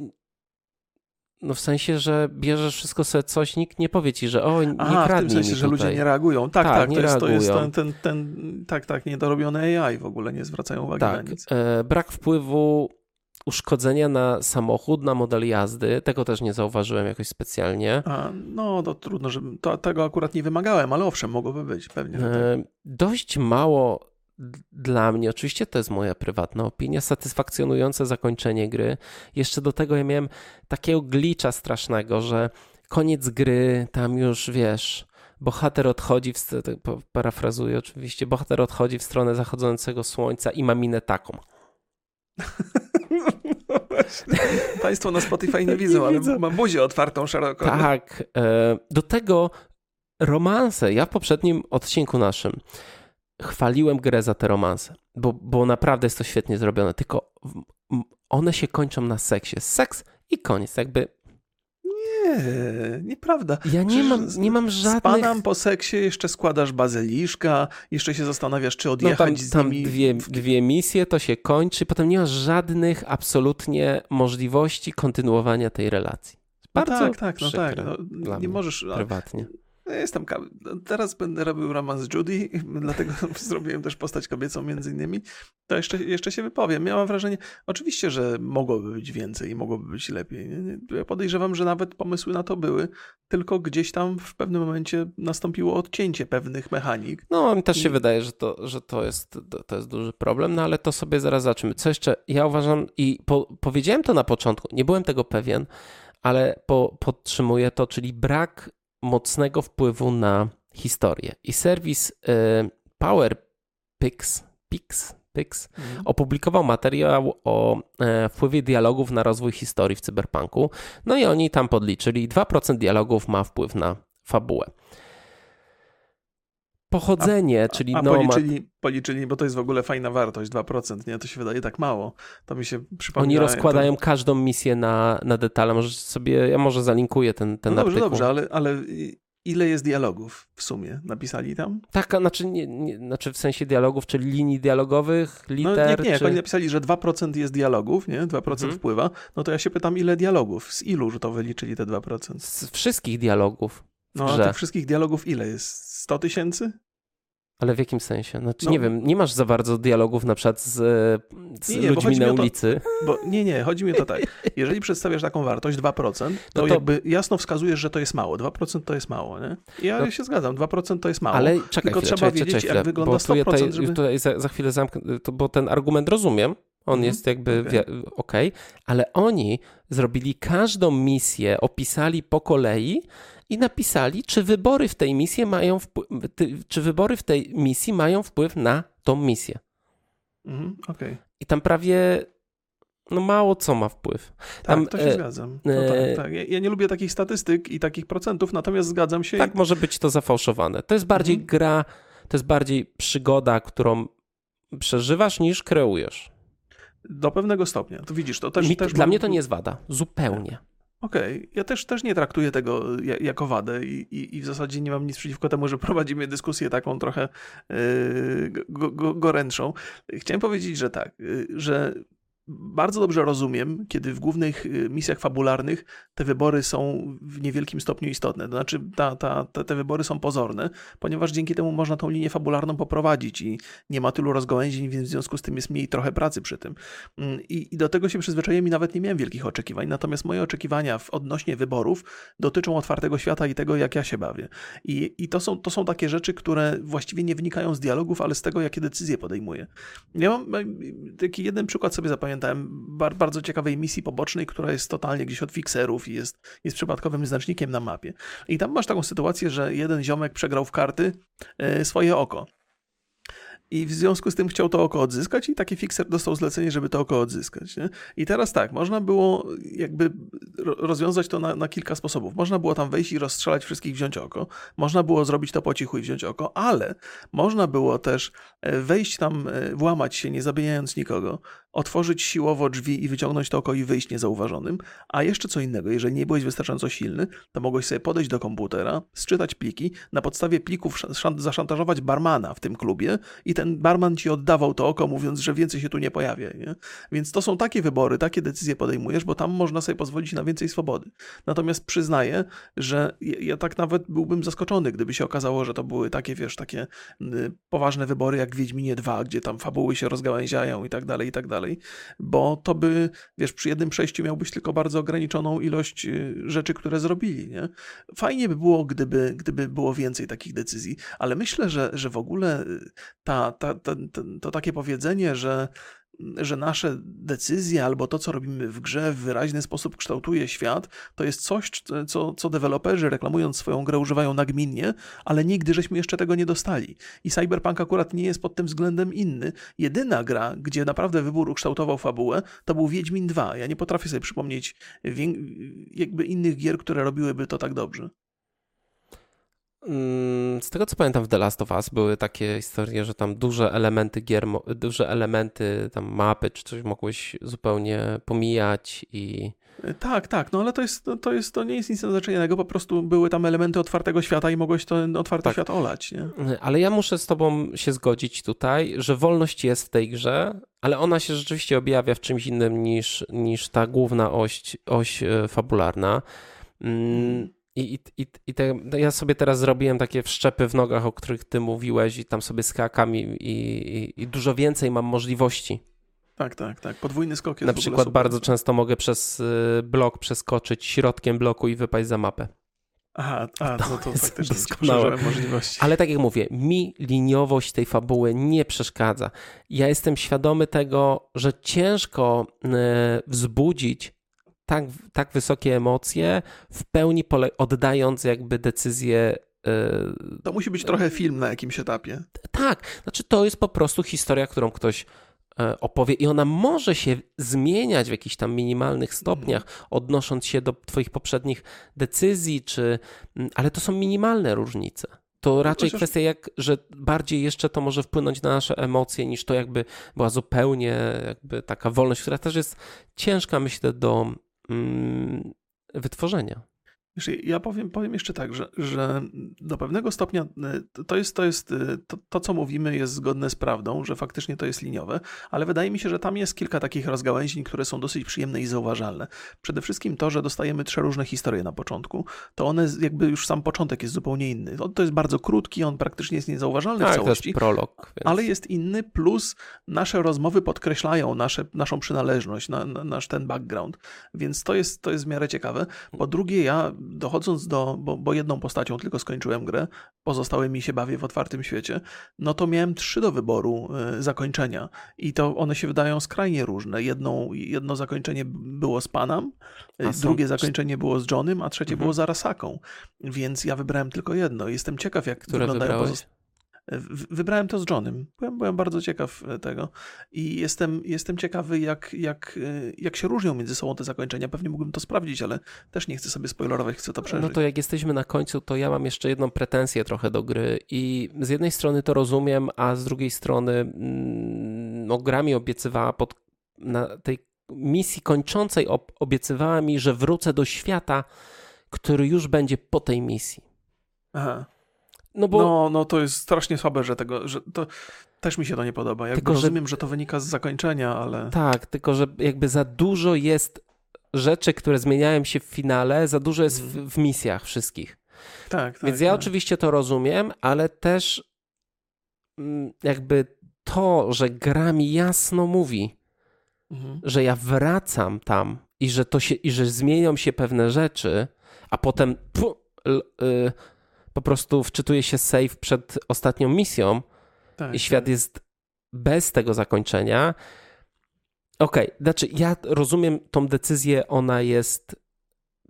no w sensie, że bierzesz wszystko sobie coś, nikt nie powie ci, że o, nie Aha, kradnij w tym sensie, że ludzie nie reagują. Tak, tak, tak to, jest, to, jest, ten, ten, ten, tak, tak, niedorobione AI w ogóle, nie zwracają uwagi tak, na nic. E, brak wpływu uszkodzenia na samochód, na model jazdy, tego też nie zauważyłem jakoś specjalnie. A, no to trudno, że to, tego akurat nie wymagałem, ale owszem, mogłoby być, pewnie. E, tak. Dość mało dla mnie, oczywiście to jest moja prywatna opinia, satysfakcjonujące zakończenie gry. Jeszcze do tego ja miałem takiego glicza strasznego, że koniec gry, tam już wiesz, bohater odchodzi, w, parafrazuję oczywiście, bohater odchodzi w stronę zachodzącego słońca i ma minę taką. Państwo na Spotify nie widzą, nie ale widzę. mam buzię otwartą szeroko. Tak. E, do tego romanse. Ja w poprzednim odcinku naszym chwaliłem grę za te romanse, bo, bo naprawdę jest to świetnie zrobione, tylko one się kończą na seksie. Seks i koniec, jakby nie, nieprawda. Ja nie mam, nie mam żadnych... Spadam po seksie, jeszcze składasz bazyliszka, jeszcze się zastanawiasz, czy odjechać no tam, z tam dwie, dwie misje, to się kończy, potem nie masz żadnych absolutnie możliwości kontynuowania tej relacji. No Bardzo no tak, tak, no tak. No, nie możesz... Prywatnie. Jestem, teraz będę robił romans z Judy, dlatego zrobiłem też postać kobiecą między innymi. To jeszcze, jeszcze się wypowiem. Miałam wrażenie, oczywiście, że mogłoby być więcej i mogłoby być lepiej. Ja podejrzewam, że nawet pomysły na to były, tylko gdzieś tam w pewnym momencie nastąpiło odcięcie pewnych mechanik. No, mi też się I... wydaje, że to, że to jest, to jest duży problem, no ale to sobie zaraz zobaczymy. Co jeszcze? Ja uważam i po, powiedziałem to na początku, nie byłem tego pewien, ale po, podtrzymuję to, czyli brak mocnego wpływu na historię. I serwis y, PowerPix Pix, Pix, mhm. opublikował materiał o e, wpływie dialogów na rozwój historii w cyberpunku. No i oni tam podliczyli, 2% dialogów ma wpływ na fabułę. Pochodzenie, a, czyli a, a policzyli, policzyli, bo to jest w ogóle fajna wartość, 2%, nie? To się wydaje tak mało. To mi się przypomina. Oni rozkładają to... każdą misję na, na detale. Może sobie, ja może zalinkuję ten, ten no dobrze, artykuł. Dobrze, ale, ale ile jest dialogów w sumie? Napisali tam? Tak, znaczy, nie, nie, znaczy w sensie dialogów, czyli linii dialogowych, liter? No, nie, nie, czy... oni napisali, że 2% jest dialogów, nie? 2% mhm. wpływa. No to ja się pytam, ile dialogów? Z ilu, to wyliczyli te 2%? Z wszystkich dialogów. No, a tych wszystkich dialogów ile jest? 100 tysięcy? Ale w jakim sensie? Znaczy, no, nie wiem, nie masz za bardzo dialogów na przykład z, z nie, nie, ludźmi na ulicy. To, bo, nie, nie, chodzi mi o to tak. Jeżeli przedstawiasz taką wartość 2%, to, no to jakby jasno wskazujesz, że to jest mało. 2% to jest mało, nie? Ja no, się zgadzam, 2% to jest mało. Ale czekaj Tylko chwilę, trzeba czekaj, wiedzieć, czekaj, jak wygląda bo 100%, tutaj, żeby... tutaj za, za chwilę zamknę, bo ten argument rozumiem, on mhm, jest jakby okej, okay. okay, ale oni zrobili każdą misję, opisali po kolei i napisali, czy wybory w tej misji mają wpływ, czy wybory w tej misji mają wpływ na tą misję. Mhm, okay. I tam prawie no mało co ma wpływ. Tam, tak, to się e, zgadzam. No e, tak, tak. Ja, ja, nie lubię takich statystyk i takich procentów, natomiast zgadzam się. Tak, i... może być to zafałszowane. To jest bardziej mhm. gra, to jest bardziej przygoda, którą przeżywasz niż kreujesz. Do pewnego stopnia. To widzisz, to też. Mi, też dla mam... mnie to nie jest wada. Zupełnie. Okej, okay. ja też, też nie traktuję tego jako wadę i, i, i, w zasadzie nie mam nic przeciwko temu, że prowadzimy dyskusję taką trochę yy, go, go, gorętszą. Chciałem powiedzieć, że tak, yy, że bardzo dobrze rozumiem, kiedy w głównych y, misjach fabularnych te wybory są w niewielkim stopniu istotne. To znaczy, ta, ta, te, te wybory są pozorne, ponieważ dzięki temu można tą linię fabularną poprowadzić i nie ma tylu rozgałęzień, więc w związku z tym jest mniej trochę pracy przy tym. Mm, I, i do tego się przyzwyczaiłem i nawet nie miałem wielkich oczekiwań. Natomiast moje oczekiwania w odnośnie wyborów dotyczą otwartego świata i tego, jak ja się bawię. I, i to, są, to są takie rzeczy, które właściwie nie wynikają z dialogów, ale z tego, jakie decyzje podejmuję. Ja mam taki jeden przykład sobie zapamiętałem, bardzo ciekawej misji pobocznej, która jest totalnie gdzieś od fikserów i jest, jest przypadkowym znacznikiem na mapie. I tam masz taką sytuację, że jeden ziomek przegrał w karty e, swoje oko. I w związku z tym chciał to oko odzyskać i taki fixer dostał zlecenie, żeby to oko odzyskać. Nie? I teraz tak, można było jakby rozwiązać to na, na, kilka sposobów. Można było tam wejść i rozstrzelać wszystkich, wziąć oko. Można było zrobić to po cichu i wziąć oko, ale można było też e, wejść tam, e, włamać się, nie zabijając nikogo, otworzyć siłowo drzwi i wyciągnąć to oko i wyjść niezauważonym. A jeszcze co innego, jeżeli nie byłeś wystarczająco silny, to mogłeś sobie podejść do komputera, sczytać pliki, na podstawie plików zaszantażować barmana w tym klubie i ten barman ci oddawał to oko, mówiąc, że więcej się tu nie pojawia. Nie? Więc to są takie wybory, takie decyzje podejmujesz, bo tam można sobie pozwolić na więcej swobody. Natomiast przyznaję, że ja tak nawet byłbym zaskoczony, gdyby się okazało, że to były takie, wiesz, takie poważne wybory jak Wiedźminie 2, gdzie tam fabuły się rozgałęziają i tak dalej, i tak dalej dalej, bo to by, wiesz, przy jednym przejściu miałbyś tylko bardzo ograniczoną ilość y, rzeczy, które zrobili, nie? Fajnie by było, gdyby, gdyby było więcej takich decyzji, ale myślę, że, że w ogóle ta, ta, ta, to takie powiedzenie, że że nasze decyzje albo to, co robimy w grze, w wyraźny sposób kształtuje świat, to jest coś, co, co deweloperzy reklamując swoją grę używają nagminnie, ale nigdy żeśmy jeszcze tego nie dostali. I Cyberpunk akurat nie jest pod tym względem inny. Jedyna gra, gdzie naprawdę wybór ukształtował fabułę, to był Wiedźmin 2. Ja nie potrafię sobie przypomnieć jakby innych gier, które robiłyby to tak dobrze. Mm, z tego co pamiętam w The Last of Us były takie historie, że tam duże elementy gier, duże elementy tam mapy czy coś mogłeś zupełnie pomijać i... Tak, tak, no ale to jest, to jest, to nie jest nic nadzwyczajnego, po prostu były tam elementy otwartego świata i mogłeś ten otwarty tak. świat olać, nie? Ale ja muszę z tobą się zgodzić tutaj, że wolność jest w tej grze, ale ona się rzeczywiście objawia w czymś innym niż, niż ta główna oś, oś e, fabularna. Mm, i, i, i, te, no ja sobie teraz zrobiłem takie wszczepy w nogach, o których ty mówiłeś, i tam sobie skakam i, i, i dużo więcej mam możliwości. Tak, tak, tak. Podwójny skok jest Na przykład bardzo często mogę przez y, blok przeskoczyć środkiem bloku i wypaść za mapę. Aha, a, to, to faktycznie doskonałe możliwości. Ale tak jak mówię, mi liniowość tej fabuły nie przeszkadza. Ja jestem świadomy tego, że ciężko y, wzbudzić tak, tak wysokie emocje, w pełni oddając jakby decyzję. Yy, to musi być trochę film na jakimś etapie. Tak, znaczy to jest po prostu historia, którą ktoś e, opowie i ona może się zmieniać w jakichś tam minimalnych stopniach, mhm. odnosząc się do Twoich poprzednich decyzji, czy, ale to są minimalne różnice. To raczej Chociaż... kwestia, jak, że bardziej jeszcze to może wpłynąć na nasze emocje, niż to jakby była zupełnie jakby taka wolność, która też jest ciężka, myślę, do, wytworzenia. Ja powiem, powiem jeszcze tak, że, że do pewnego stopnia y, to jest, to, jest y, to, to, co mówimy, jest zgodne z prawdą, że faktycznie to jest liniowe, ale wydaje mi się, że tam jest kilka takich rozgałęzień, które są dosyć przyjemne i zauważalne. Przede wszystkim to, że dostajemy trzy różne historie na początku, to one jakby już sam początek jest zupełnie inny. To jest bardzo krótki, on praktycznie jest niezauważalny tak, w całości. To jest prolog. Więc... Ale jest inny, plus nasze rozmowy podkreślają nasze, naszą przynależność, na, na, nasz ten background, więc to jest, to jest w miarę ciekawe. Po drugie, ja dochodząc do, bo, bo, jedną postacią tylko skończyłem grę, pozostałymi się bawię w otwartym świecie, no to miałem trzy do wyboru y, zakończenia i to one się wydają skrajnie różne. Jedną, jedno zakończenie było z Panam, y, drugie zakończenie było z Johnem, a trzecie mhm. było z Arasaką, więc ja wybrałem tylko jedno. Jestem ciekaw, jak Które wyglądają pozostałe. Wybrałem to z Johnem. Byłem, byłem bardzo ciekaw e, tego i jestem, jestem ciekawy, jak, jak, e, jak się różnią między sobą te zakończenia. Pewnie mógłbym to sprawdzić, ale też nie chcę sobie spoilerować, chcę to przeżyć. No to jak jesteśmy na końcu, to ja mam jeszcze jedną pretensję trochę do gry i z jednej strony to rozumiem, a z drugiej strony mm, no, gra mi obiecywała pod, na tej misji kończącej obiecywała mi, że wrócę do świata, który już będzie po tej misji. Aha. No, bo... no, no to jest strasznie słabe, że tego, że to, Też mi się to nie podoba. Jakby tylko, rozumiem, że... że to wynika z zakończenia, ale... Tak, tylko że jakby za dużo jest rzeczy, które zmieniają się w finale, za dużo jest w, mhm. w misjach wszystkich. Tak, tak. Więc ja tak. oczywiście to rozumiem, ale też mm, jakby to, że gra mi jasno mówi, mhm. że ja wracam tam i że to się, i że zmienią się pewne rzeczy, a potem pu, l, y, po prostu wczytuje się save przed ostatnią misją tak, i świat tak. jest bez tego zakończenia. Okej, okay, znaczy ja rozumiem tą decyzję, ona jest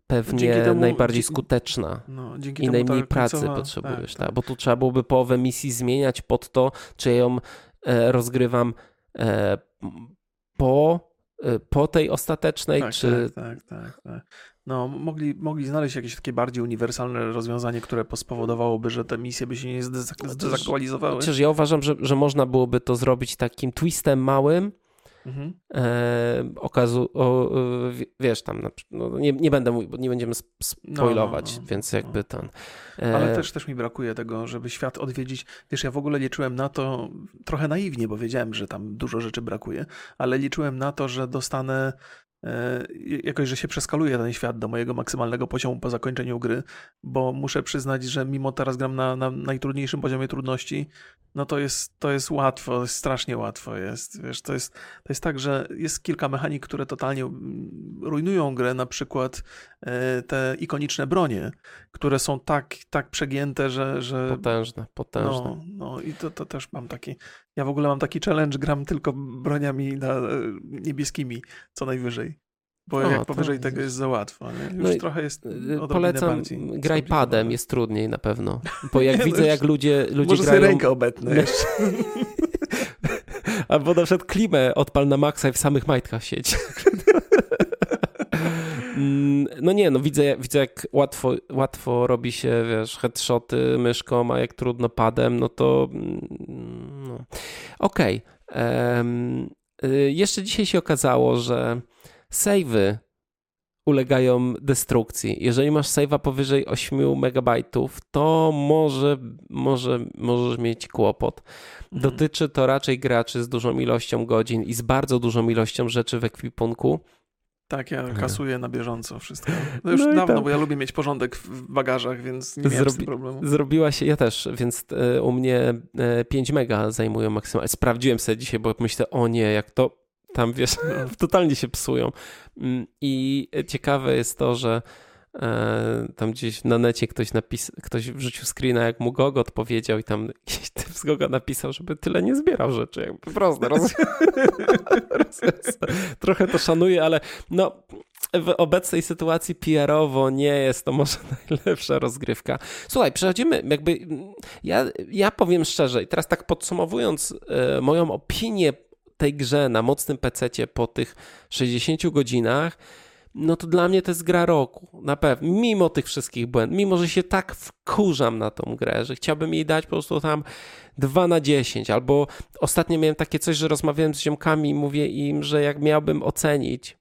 pewnie temu, najbardziej skuteczna no, i najmniej pracy końcowa, potrzebujesz, tak, tak. bo tu trzeba byłoby połowę misji zmieniać pod to, czy ja ją e, rozgrywam e, po, po tej ostatecznej, tak, czy... Tak, tak, tak, tak. No, mogli, mogli znaleźć jakieś takie bardziej uniwersalne rozwiązanie, które spowodowałoby, że te misje by się nie zdezaktualizowały. Chociaż ja uważam, że, że można byłoby to zrobić takim twistem małym, Mhm. E, okazu, o, wiesz, tam, no, nie, nie będę mówił, bo nie będziemy spoilować, no, no, no, więc jakby ten. E... Ale też, też mi brakuje tego, żeby świat odwiedzić. Wiesz, ja w ogóle liczyłem na to, trochę naiwnie, bo wiedziałem, że tam dużo rzeczy brakuje, ale liczyłem na to, że dostanę E, jakoś, że się przeskaluje ten świat do mojego maksymalnego poziomu po zakończeniu gry, bo muszę przyznać, że mimo teraz gram na, na najtrudniejszym poziomie trudności, no to jest, to jest łatwo, jest strasznie łatwo jest, wiesz, to jest, to jest tak, że jest kilka mechanik, które totalnie mm, rujnują grę, na przykład e, te ikoniczne bronie, które są tak, tak przegięte, że... że potężne, potężne. No, no i to, to też mam taki, ja w ogóle mam taki challenge, gram tylko broniami na, e, niebieskimi, co najwyżej. Bo o, jak powyżej tego jest za łatwo. Nie? Już no trochę jest y, Polecam, graj padem, jest trudniej na pewno. Bo jak widzę, no jak ludzie, ludzie może grają... Może rękę obetnę jeszcze. Albo na przykład klimę odpal na maksa i w samych majtkach siedź. Mm, no nie, no widzę, widzę jak łatwo, łatwo robi się, wiesz, headshoty myszką, a jak trudno padem, no to mm, no. okej. Okay. Um, jeszcze dzisiaj się okazało, że savey ulegają destrukcji. Jeżeli masz save'a powyżej 8 MB, to może, może możesz mieć kłopot. Mhm. Dotyczy to raczej graczy z dużą ilością godzin i z bardzo dużą ilością rzeczy w ekwipunku. Tak, ja kasuję na bieżąco wszystko. No już no dawno, tam... bo ja lubię mieć porządek w bagażach, więc nie Zrobi... problemu. Zrobiła się, ja też, więc e, u mnie 5 e, mega zajmują maksymalnie. Sprawdziłem sobie dzisiaj, bo myślę, o nie, jak to tam wiesz, no. totalnie się psują. Mm, I ciekawe jest to, że tam gdzieś na necie ktoś napis, ktoś wrzucił screena, jak mu Gog odpowiedział i tam jakiś typ z Goga napisał, żeby tyle nie zbierał rzeczy. Jakby proste. Roz... Trochę to szanuję, ale no w obecnej sytuacji PR-owo nie jest to może najlepsza rozgrywka. Słuchaj, przechodzimy jakby, ja, ja powiem szczerze i teraz tak podsumowując e, moją opinię tej grze na mocnym PC po tych 60 godzinach, no to dla mnie to jest gra roku, na pewno, mimo tych wszystkich błędów, mimo że się tak wkurzam na tą grę, że chciałbym jej dać po prostu tam 2 na 10, albo ostatnio miałem takie coś, że rozmawiałem z ziomkami i mówię im, że jak miałbym ocenić,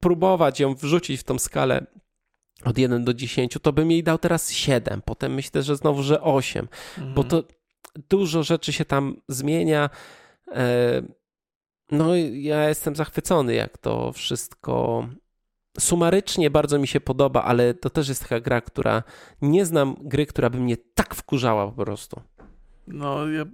próbować ją wrzucić w tą skalę od 1 do 10, to bym jej dał teraz 7, potem myślę, że znowu, że 8, mhm. bo to dużo rzeczy się tam zmienia, e, no, ja jestem zachwycony, jak to wszystko. Sumarycznie bardzo mi się podoba, ale to też jest taka gra, która. Nie znam gry, która by mnie tak wkurzała po prostu. No, ja,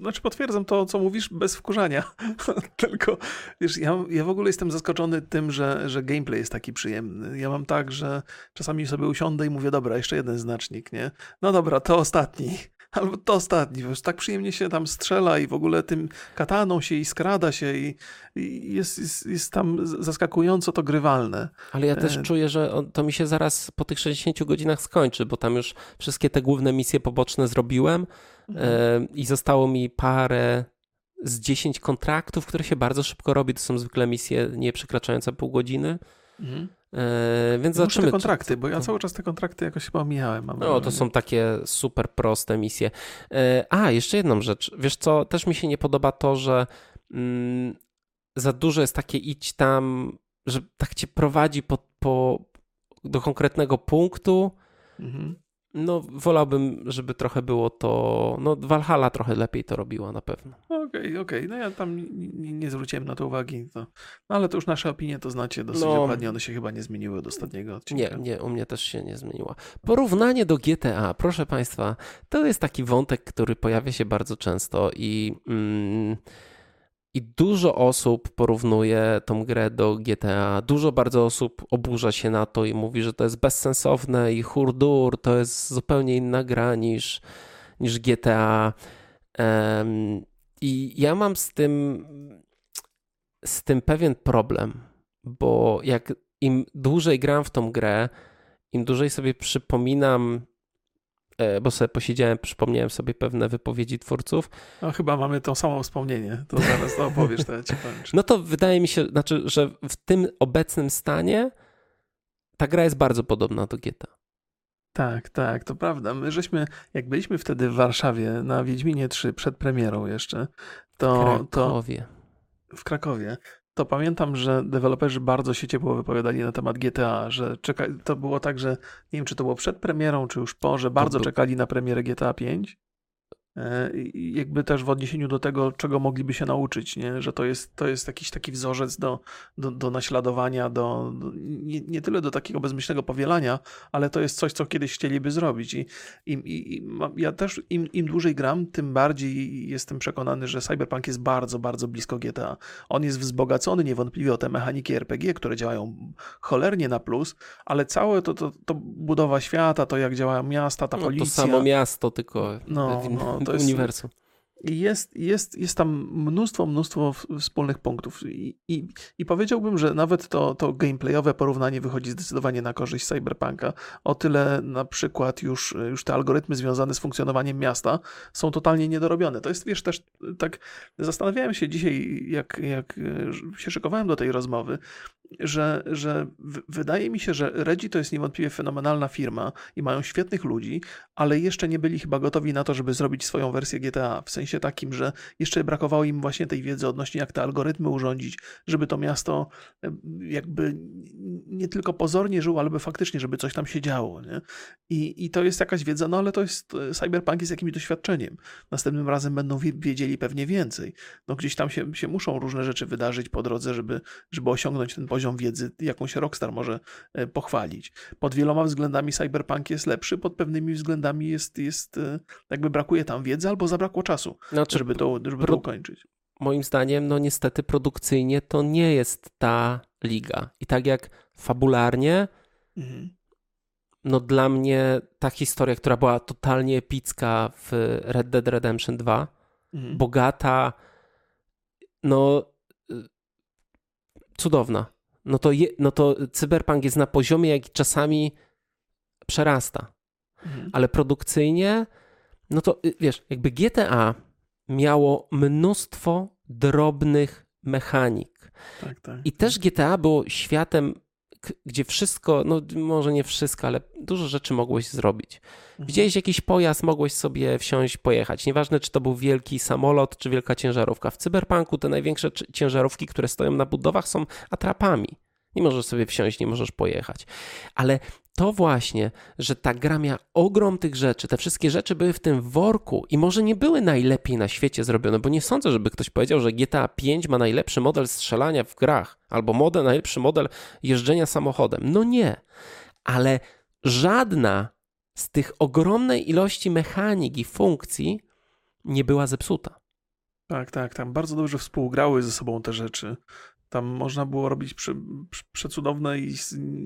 znaczy potwierdzam to, co mówisz, bez wkurzania. Tylko, wiesz, ja, ja w ogóle jestem zaskoczony tym, że, że gameplay jest taki przyjemny. Ja mam tak, że czasami sobie usiądę i mówię, dobra, jeszcze jeden znacznik, nie? No dobra, to ostatni albo to ostatni, wiesz, tak przyjemnie się tam strzela i w ogóle tym kataną się i skrada się i, i jest, jest, jest, tam zaskakująco to grywalne. Ale ja też e... czuję, że to mi się zaraz po tych 60 godzinach skończy, bo tam już wszystkie te główne misje poboczne zrobiłem mhm. e, i zostało mi parę z 10 kontraktów, które się bardzo szybko robi. To są zwykle misje nie przekraczające pół godziny. Mhm. Eee, więc Muszę zobaczymy. te kontrakty, bo ja cały czas te kontrakty jakoś chyba omijałem. No, to są takie super proste misje. Eee, a, jeszcze jedną rzecz. Wiesz co, też mi się nie podoba to, że mm, za dużo jest takie idź tam, że tak cię prowadzi po, po, do konkretnego punktu, mhm. No, wolałbym, żeby trochę było to. No, Valhalla trochę lepiej to robiła na pewno. Okej, okay, okej. Okay. No ja tam nie, nie, zwróciłem na to uwagi. To, no ale to już nasze opinie to znacie dosyć no, dokładnie. One się chyba nie zmieniły od ostatniego odcinka. Nie, nie, u mnie też się nie zmieniła. Porównanie do GTA, proszę Państwa, to jest taki wątek, który pojawia się bardzo często i. Mm, i dużo osób porównuje tą grę do GTA. Dużo bardzo osób oburza się na to i mówi, że to jest bezsensowne i hurdur, to jest zupełnie inna gra niż, niż GTA. Um, I ja mam z tym, z tym pewien problem, bo jak im dłużej gram w tą grę, im dłużej sobie przypominam bo sobie posiedziałem, przypomniałem sobie pewne wypowiedzi twórców. No chyba mamy to samo wspomnienie, to zaraz to opowiesz, to ja ci powiem. No to wydaje mi się, znaczy, że w tym obecnym stanie ta gra jest bardzo podobna do GTA. Tak, tak, to prawda. My żeśmy, jak byliśmy wtedy w Warszawie na Wiedźminie 3 przed premierą jeszcze, to... Krakowie. To, w Krakowie to pamiętam, że deweloperzy bardzo się ciepło wypowiadali na temat GTA, że czeka... to było tak, że nie wiem, czy to było przed premierą, czy już po, że bardzo czekali na premierę GTA 5 E, jakby też w odniesieniu do tego, czego mogliby się nauczyć, nie? że to jest, to jest jakiś taki wzorzec do, do, do naśladowania, do, do nie, nie, tyle do takiego bezmyślnego powielania, ale to jest coś, co kiedyś chcieliby zrobić. I, i, i ja też im, im dłużej gram, tym bardziej jestem przekonany, że Cyberpunk jest bardzo, bardzo blisko GTA. On jest wzbogacony niewątpliwie o te mechaniki RPG, które działają cholernie na plus, ale całe to, to, to budowa świata, to jak działają miasta, ta no, policja. To samo miasto, tylko no, no, to jest, uniwersum. Jest, jest, jest tam mnóstwo, mnóstwo wspólnych punktów I, i, i powiedziałbym, że nawet to, to gameplayowe porównanie wychodzi zdecydowanie na korzyść Cyberpunka. O tyle na przykład już, już te algorytmy związane z funkcjonowaniem miasta są totalnie niedorobione. To jest, wiesz, też tak zastanawiałem się dzisiaj, jak, jak się szykowałem do tej rozmowy, że, że wydaje mi się, że Redzi to jest niewątpliwie fenomenalna firma i mają świetnych ludzi, ale jeszcze nie byli chyba gotowi na to, żeby zrobić swoją wersję GTA. W sensie takim, że jeszcze brakowało im właśnie tej wiedzy odnośnie jak te algorytmy urządzić, żeby to miasto jakby nie tylko pozornie żyło, ale by faktycznie, żeby coś tam się działo. Nie? I, I to jest jakaś wiedza, no ale to jest e, cyberpunk jest jakimś doświadczeniem. Następnym razem będą wiedzieli pewnie więcej. No gdzieś tam się, się muszą różne rzeczy wydarzyć po drodze, żeby, żeby osiągnąć ten poziom poziom wiedzy, jaką się Rockstar może e, pochwalić. Pod wieloma względami Cyberpunk jest lepszy, pod pewnymi względami jest, jest e, jakby brakuje tam wiedzy albo zabrakło czasu, znaczy, żeby, to, żeby to ukończyć. Moim zdaniem, no niestety produkcyjnie to nie jest ta liga. I tak jak fabularnie, mhm. no dla mnie ta historia, która była totalnie epicka w Red Dead Redemption 2, mhm. bogata, no y, cudowna no to, je, no to cyberpunk jest na poziomie, jaki czasami przerasta. Mhm. Ale produkcyjnie, no to y, wiesz, jakby GTA miało mnóstwo drobnych mechanik. Tak, tak. I też GTA było światem gdzie wszystko, no może nie wszystko, ale dużo rzeczy mogłeś zrobić. Mhm. Widziałeś jakiś pojazd, mogłeś sobie wsiąść, pojechać. Nieważne, czy to był wielki samolot, czy wielka ciężarówka. W cyberpunku te największe ciężarówki, które stoją na budowach, są atrapami. Nie możesz sobie wsiąść, nie możesz pojechać. Ale to właśnie, że ta gra miała ogrom tych rzeczy, te wszystkie rzeczy były w tym worku i może nie były najlepiej na świecie zrobione, bo nie sądzę, żeby ktoś powiedział, że GTA 5 ma najlepszy model strzelania w grach albo model, najlepszy model jeżdżenia samochodem. No nie, ale żadna z tych ogromnej ilości mechanik i funkcji nie była zepsuta. Tak, tak, tam bardzo dobrze współgrały ze sobą te rzeczy. Tam można było robić przecudowne i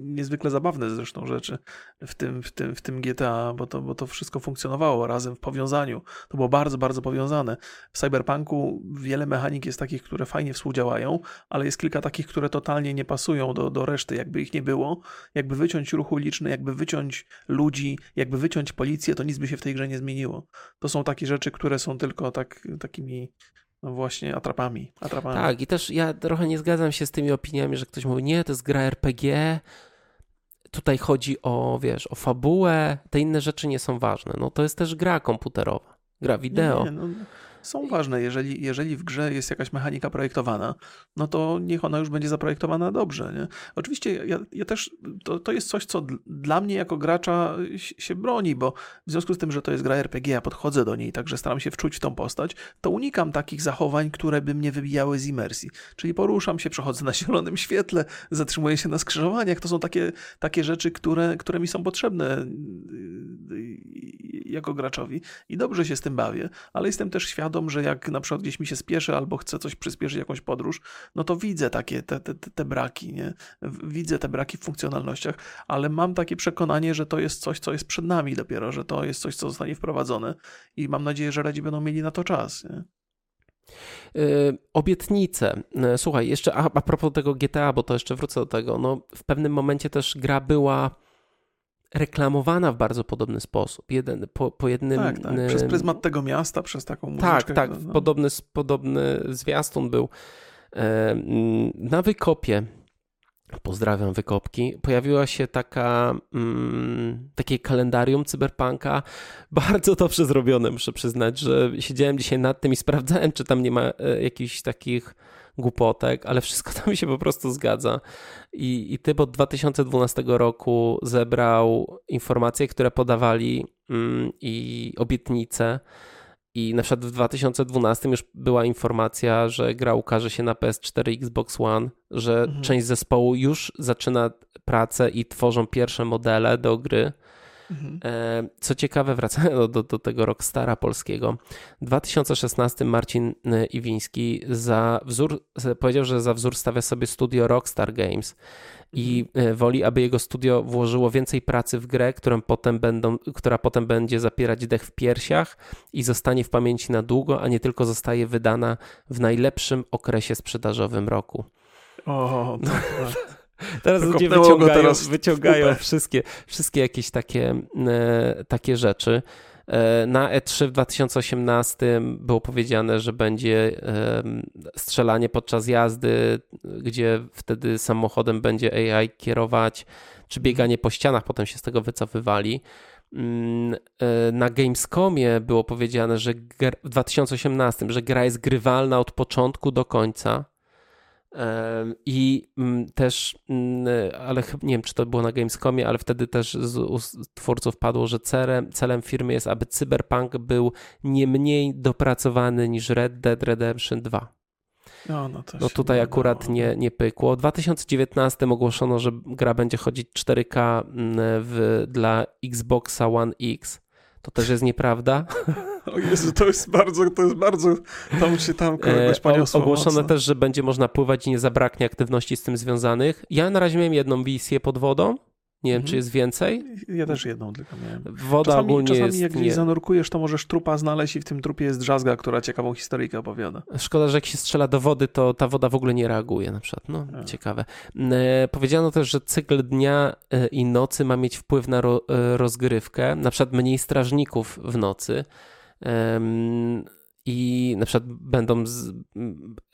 niezwykle zabawne zresztą rzeczy w tym, w tym, w tym GTA, bo to, bo to wszystko funkcjonowało razem w powiązaniu. To było bardzo, bardzo powiązane. W Cyberpunku wiele mechanik jest takich, które fajnie współdziałają, ale jest kilka takich, które totalnie nie pasują do, do reszty, jakby ich nie było. Jakby wyciąć ruch uliczny, jakby wyciąć ludzi, jakby wyciąć policję, to nic by się w tej grze nie zmieniło. To są takie rzeczy, które są tylko tak, takimi właśnie, atrapami, atrapami. Tak, i też ja trochę nie zgadzam się z tymi opiniami, że ktoś mówi, nie, to jest gra RPG, tutaj chodzi o, wiesz, o fabułę, te inne rzeczy nie są ważne. No to jest też gra komputerowa, gra wideo. Nie, no, są ważne. Jeżeli, jeżeli w grze jest jakaś mechanika projektowana, no to niech ona już będzie zaprojektowana dobrze. Nie? Oczywiście ja, ja też, to, to jest coś, co dla mnie jako gracza się broni, bo w związku z tym, że to jest gra RPG, ja podchodzę do niej, także staram się wczuć w tą postać, to unikam takich zachowań, które by mnie wybijały z imersji. Czyli poruszam się, przechodzę na zielonym świetle, zatrzymuję się na skrzyżowaniach. To są takie, takie rzeczy, które, które mi są potrzebne jako graczowi i dobrze się z tym bawię, ale jestem też świadom, że jak na przykład gdzieś mi się spieszy albo chcę coś przyspieszyć, jakąś podróż, no to widzę takie te, te, te braki, nie? Widzę te braki w funkcjonalnościach, ale mam takie przekonanie, że to jest coś, co jest przed nami dopiero, że to jest coś, co zostanie wprowadzone i mam nadzieję, że radzi będą mieli na to czas. Nie? Yy, obietnice. Yy, słuchaj, jeszcze a, a propos tego GTA, bo to jeszcze wrócę do tego. No, w pewnym momencie też gra była reklamowana w bardzo podobny sposób. Jeden, po, po jednym... Tak, tak. Przez pryzmat tego miasta, przez taką muzyczkę. Tak, tak. No. Podobny, podobny zwiastun był. Na wykopie, pozdrawiam wykopki, pojawiła się taka, mm, takie kalendarium cyberpunka, bardzo dobrze zrobione, muszę przyznać, że siedziałem dzisiaj nad tym i sprawdzałem, czy tam nie ma e, jakichś takich głupotek, ale wszystko tam się po prostu zgadza. I, i typ od 2012 roku zebrał informacje, które podawali mm, i obietnice. I na przykład w 2012 już była informacja, że gra ukaże się na PS4 i Xbox One, że mhm. część zespołu już zaczyna pracę i tworzą pierwsze modele do gry. Mhm. E, co ciekawe, wracając do, do tego rockstara polskiego, w 2016 Marcin e, Iwiński za wzór, powiedział, że za wzór stawia sobie studio Rockstar Games i mhm. e, woli, aby jego studio włożyło więcej pracy w grę, którą potem będą, która potem będzie zapierać dech w piersiach i zostanie w pamięci na długo, a nie tylko zostaje wydana w najlepszym okresie sprzedażowym roku. O, no. Teraz ludzie wyciągają, teraz wyciągają wszystkie, wszystkie jakieś takie, e, takie rzeczy. E, na E3 w 2018 było powiedziane, że będzie strzelanie podczas jazdy, gdzie wtedy samochodem będzie AI kierować, czy bieganie po ścianach, potem się z tego wycofywali. Mm, e, na Gamescomie było powiedziane, że w 2018, że gra jest grywalna od początku do końca i mm, też, mm, ale nie wiem, czy to było na Gamescomie, ale wtedy też z ust twórców padło, że celem, celem firmy jest, aby Cyberpunk był nie mniej dopracowany niż Red Dead Redemption 2. No, no, no tutaj akurat nie, nie pykło. W 2019 ogłoszono, że gra będzie chodzić 4K mm, w, dla Xboxa One X. To też jest nieprawda. O Jezu, to jest bardzo, to jest bardzo, tam się tam kogoś e, poniosło Ogłoszone mocno. też, że będzie można pływać i nie zabraknie aktywności z tym związanych. Ja na razie miałem jedną wizję pod wodą, nie wiem, mhm. czy jest więcej. Ja też jedną tylko miałem. Woda czasami, ogólnie czasami jest... jak nie... zanurkujesz, to możesz trupa znaleźć i w tym trupie jest drzazga, która ciekawą historyjkę opowiada. Szkoda, że jak się strzela do wody, to ta woda w ogóle nie reaguje na przykład. No, A. ciekawe. E, powiedziano też, że cykl dnia e, i nocy ma mieć wpływ na ro, e, rozgrywkę. Na przykład mniej strażników w nocy i na przykład będą, z,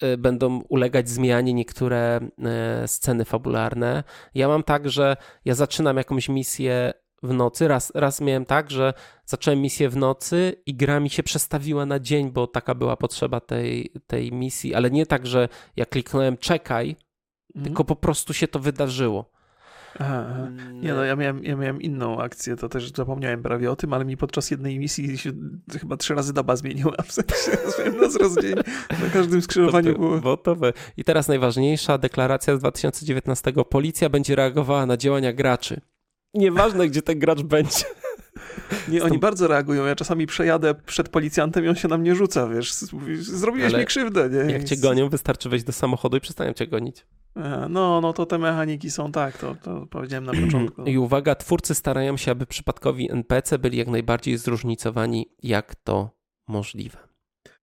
e, będą ulegać zmianie niektóre e, sceny fabularne. Ja mam tak, że ja zaczynam jakąś misję w nocy. Raz, raz miałem tak, że zacząłem misję w nocy i gra mi się przestawiła na dzień, bo taka była potrzeba tej, tej misji, ale nie tak, że ja kliknąłem czekaj, mhm. tylko po prostu się to wydarzyło. Aha, aha. Nie no, ja miałem, ja miałem inną akcję, to też zapomniałem prawie o tym, ale mi podczas jednej misji się chyba trzy razy doba zmieniła, w sensie swoim nas rozdzień na każdym skrzyżowaniu było. Gotowe. I teraz najważniejsza deklaracja z 2019. Policja będzie reagowała na działania graczy. Nieważne, gdzie ten gracz będzie. Nie, oni bardzo reagują. Ja czasami przejadę przed policjantem i on się na mnie rzuca, wiesz, zrobiłeś Ale mi krzywdę, nie? Jak cię gonią, wystarczy wejść do samochodu i przestają cię gonić. E, no, no to te mechaniki są tak, to, to powiedziałem na początku. I uwaga, twórcy starają się, aby przypadkowi NPC byli jak najbardziej zróżnicowani, jak to możliwe.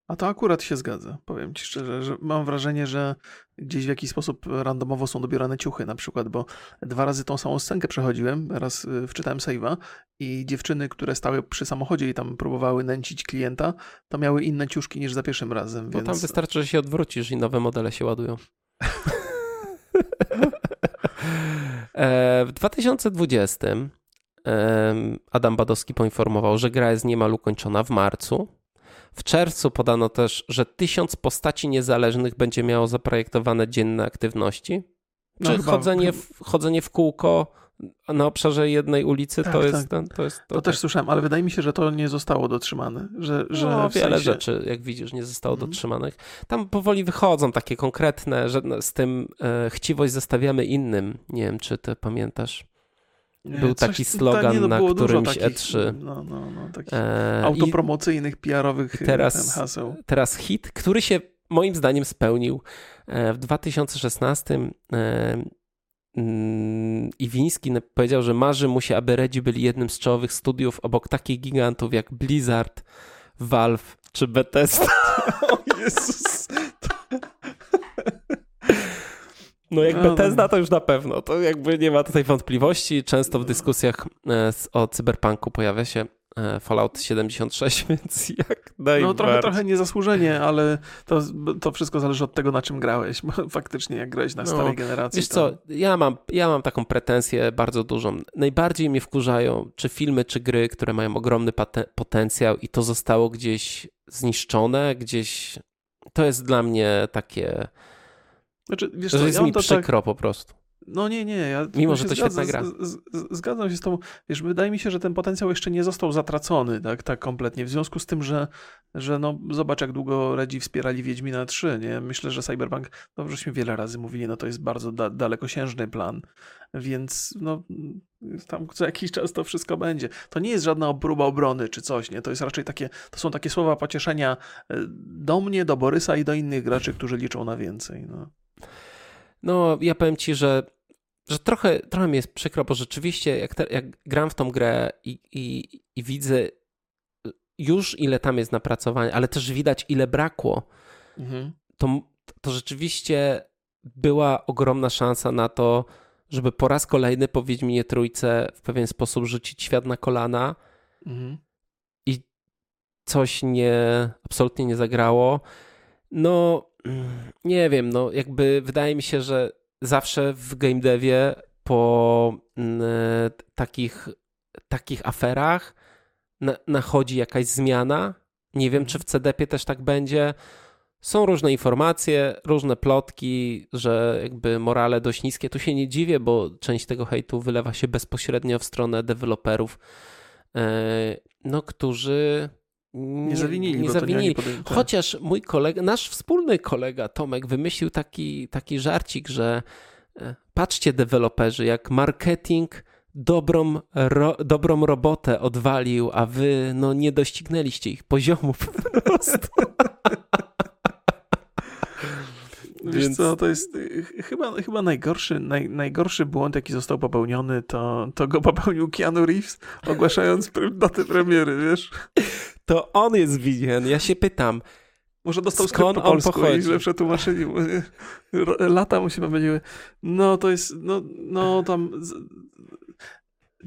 A to akurat się zgadza. Powiem ci szczerze, że mam wrażenie, że gdzieś w jakiś sposób randomowo są dobierane ciuchy na przykład, bo dwa razy tą samą scenkę przechodziłem, raz y, wczytałem save'a i dziewczyny, które stały przy samochodzie i tam próbowały nęcić klienta, to miały inne ciuszki niż za pierwszym razem. Bo więc... tam wystarczy, że się odwrócisz i nowe modele się ładują. E, w 2020 Adam Badowski poinformował, że gra jest niemal ukończona w marcu. W czerwcu podano też, że tysiąc postaci niezależnych będzie miało zaprojektowane dzienne aktywności. Czy no, chodzenie, w, chodzenie w kółko na obszarze jednej ulicy tak, to, jest, tak. ten, to jest. To, to też słyszałem, ale wydaje mi się, że to nie zostało dotrzymane. Że, że no, wiele sensie... rzeczy, jak widzisz, nie zostało mhm. dotrzymanych. Tam powoli wychodzą takie konkretne, że z tym e, chciwość zostawiamy innym. Nie wiem, czy ty pamiętasz. Był taki slogan nie, no, na którymś takich, E3. No, no, no, takich e, autopromocyjnych, PR-owych teraz, haseł. Teraz hit, który się moim zdaniem spełnił. E, w 2016 e, mm, Iwiński powiedział, że marzy mu się, aby Redzi byli jednym z czołowych studiów obok takich gigantów jak Blizzard, Valve czy Bethesda. O Jezus. No jak Bethesda to już na pewno, to jakby nie ma tutaj wątpliwości. Często w dyskusjach e, o cyberpunku pojawia się e, Fallout 76, więc jak najbardziej. No trochę, trochę niezasłużenie, ale to, to wszystko zależy od tego, na czym grałeś. Bo faktycznie jak grałeś na no, starej generacji. Wiesz to... co, ja mam, ja mam taką pretensję bardzo dużą. Najbardziej mnie wkurzają czy filmy, czy gry, które mają ogromny potencjał i to zostało gdzieś zniszczone, gdzieś... To jest dla mnie takie znaczy, wiesz to co, jest ja mi to przykro tak... po prostu. No nie, nie. Ja Mimo, że to świetna gra. Z, z, zgadzam się z tą. Wiesz, wydaje mi się, że ten potencjał jeszcze nie został zatracony tak, tak kompletnie. W związku z tym, że, że no, zobacz, jak długo Redzi wspierali Wiedźmina 3. Nie? Myślę, że Cyberpunk, no żeśmy wiele razy mówili, no to jest bardzo da dalekosiężny plan. Więc no, tam co jakiś czas to wszystko będzie. To nie jest żadna próba obrony czy coś, nie? To jest raczej takie, to są takie słowa pocieszenia e, do mnie, do Borysa i do innych graczy, którzy liczą na więcej. No. No, ja powiem ci, że, że trochę, trochę mi jest przykro, bo rzeczywiście jak, te, jak gram w tą grę i, i, i widzę już ile tam jest napracowania, ale też widać ile brakło, mhm. to, to rzeczywiście była ogromna szansa na to, żeby po raz kolejny po Wiedźminie Trójce w pewien sposób rzucić świat na kolana mhm. i coś nie, absolutnie nie zagrało. No, nie wiem, no jakby wydaje mi się, że zawsze w game devie po mm, takich, takich aferach na, nachodzi jakaś zmiana. Nie wiem, czy w CDP też tak będzie. Są różne informacje, różne plotki, że jakby morale dość niskie. Tu się nie dziwię, bo część tego hejtu wylewa się bezpośrednio w stronę deweloperów, e, no, którzy nie, zawinili. Nie zawinili. Tak. Chociaż mój kolega, nasz wspólny kolega Tomek wymyślił taki, taki żarcik, że e, patrzcie deweloperzy, jak marketing dobrą, ro, dobrą robotę odwalił, a wy no nie doścignęliście ich poziomu po prostu. Wiesz Więc... co, to jest chyba, chyba najgorszy, naj, najgorszy błąd, jaki został popełniony, to, to go popełnił Keanu Reeves, ogłaszając datę premiery, wiesz? To on jest winien. Ja się pytam, może dostał skąd po polsku pochodzi? i źle przetłumaczyli. Lata mu się pomyliły. No to jest, no, no tam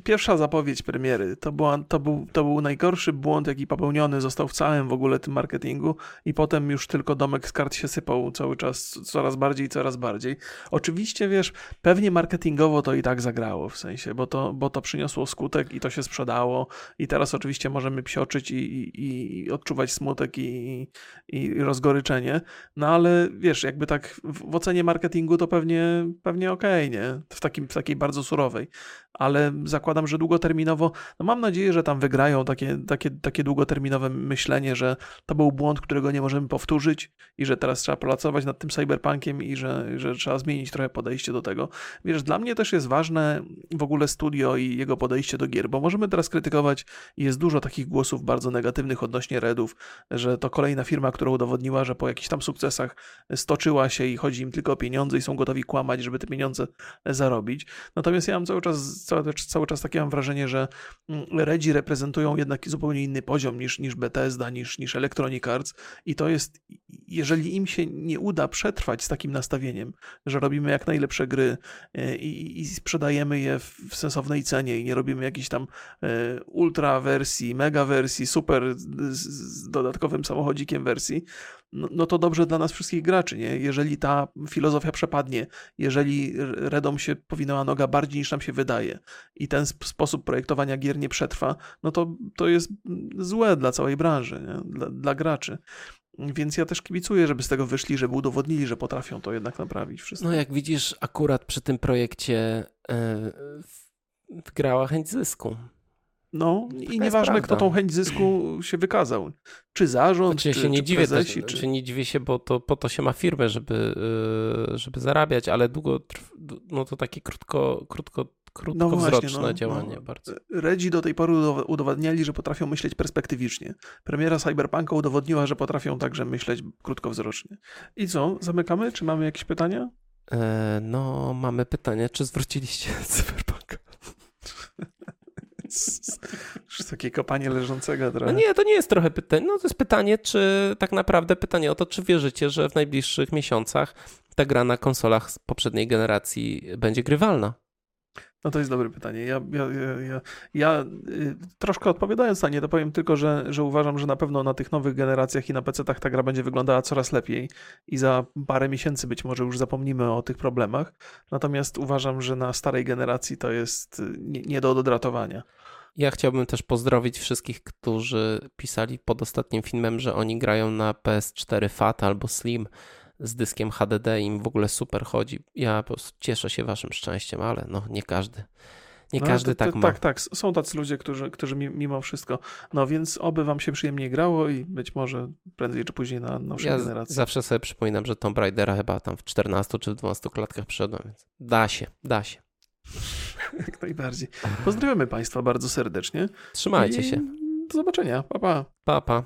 pierwsza zapowiedź premiery to, była, to, był, to był najgorszy błąd, jaki popełniony został w całym w ogóle tym marketingu i potem już tylko domek z kart się sypał cały czas coraz bardziej, coraz bardziej. Oczywiście, wiesz, pewnie marketingowo to i tak zagrało, w sensie, bo to, bo to przyniosło skutek i to się sprzedało i teraz oczywiście możemy psioczyć i, i, i odczuwać smutek i, i rozgoryczenie, no ale wiesz, jakby tak w, w ocenie marketingu to pewnie, pewnie okej, okay, nie? W, takim, w takiej bardzo surowej, ale zakładam, że długoterminowo, no mam nadzieję, że tam wygrają takie, takie, takie długoterminowe myślenie, że to był błąd, którego nie możemy powtórzyć i że teraz trzeba pracować nad tym cyberpunkiem i że, że trzeba zmienić trochę podejście do tego. Wiesz, dla mnie też jest ważne w ogóle studio i jego podejście do gier, bo możemy teraz krytykować i jest dużo takich głosów bardzo negatywnych odnośnie Redów, że to kolejna firma, która udowodniła, że po jakichś tam sukcesach stoczyła się i chodzi im tylko o pieniądze i są gotowi kłamać, żeby te pieniądze zarobić. Natomiast ja mam cały czas, cały, cały czas takie mam wrażenie, że mm, Redzi reprezentują jednak zupełnie inny poziom niż, niż Bethesda, niż, niż Electronic Arts. I to jest, jeżeli im się nie uda przetrwać z takim nastawieniem, że robimy jak najlepsze gry e, i, i sprzedajemy je w, w sensownej cenie i nie robimy jakiejś tam e, ultra wersji, mega wersji, super z, z dodatkowym samochodzikiem wersji, no, no to dobrze dla nas wszystkich graczy, nie? Jeżeli ta filozofia przepadnie, jeżeli Redom się powinęła noga bardziej niż nam się wydaje i ten sposób projektowania gier nie przetrwa, no to to jest złe dla całej branży, nie? Dla, dla graczy. Więc ja też kibicuję, żeby z tego wyszli, żeby udowodnili, że potrafią to jednak naprawić wszystko. No jak widzisz, akurat przy tym projekcie yy, grała chęć zysku. No i nieważne, kto tą chęć zysku się wykazał. Czy zarząd, znaczy, czy, się nie czy dziwię, prezesi, czy... nie dziwię się, bo to, po to się ma firmę, żeby, y, żeby zarabiać, ale długo, no to takie krótko, krótko krótkowzroczne no właśnie, no, działanie no. bardzo. Redzi do tej pory udowadniali, że potrafią myśleć perspektywicznie. Premiera Cyberpunka udowodniła, że potrafią także myśleć krótkowzrocznie. I co, zamykamy? Czy mamy jakieś pytania? E, no, mamy pytanie, czy zwróciliście Cyberpunka? Takie kopanie leżącego trochę. No nie, to nie jest trochę pytanie. No to jest pytanie, czy tak naprawdę pytanie o to, czy wierzycie, że w najbliższych miesiącach ta gra na konsolach z poprzedniej generacji będzie grywalna? No to jest dobre pytanie. Ja, ja, ja, ja, ja y, troszkę odpowiadając na nie, to powiem tylko, że, że uważam, że na pewno na tych nowych generacjach i na PC-tach ta gra będzie wyglądała coraz lepiej i za parę miesięcy być może już zapomnimy o tych problemach. Natomiast uważam, że na starej generacji to jest y, nie, nie do odratowania. Ja chciałbym też pozdrowić wszystkich, którzy pisali pod ostatnim filmem, że oni grają na PS4 Fat albo Slim z dyskiem HDD im w ogóle super chodzi. Ja po prostu cieszę się waszym szczęściem, ale no nie każdy. Nie no, każdy to, to, tak ma. Tak, tak. Są tacy ludzie, którzy, którzy mimo wszystko. No więc oby wam się przyjemnie grało i być może prędzej czy później na nowszej ja generacji. Zawsze sobie przypominam, że Tomb Raidera chyba tam w 14 czy w 12 klatkach przyszedłem, więc da się, da się. Jak najbardziej. Pozdrawiamy Państwa bardzo serdecznie. Trzymajcie się. Do zobaczenia. Pa, pa. Pa, pa.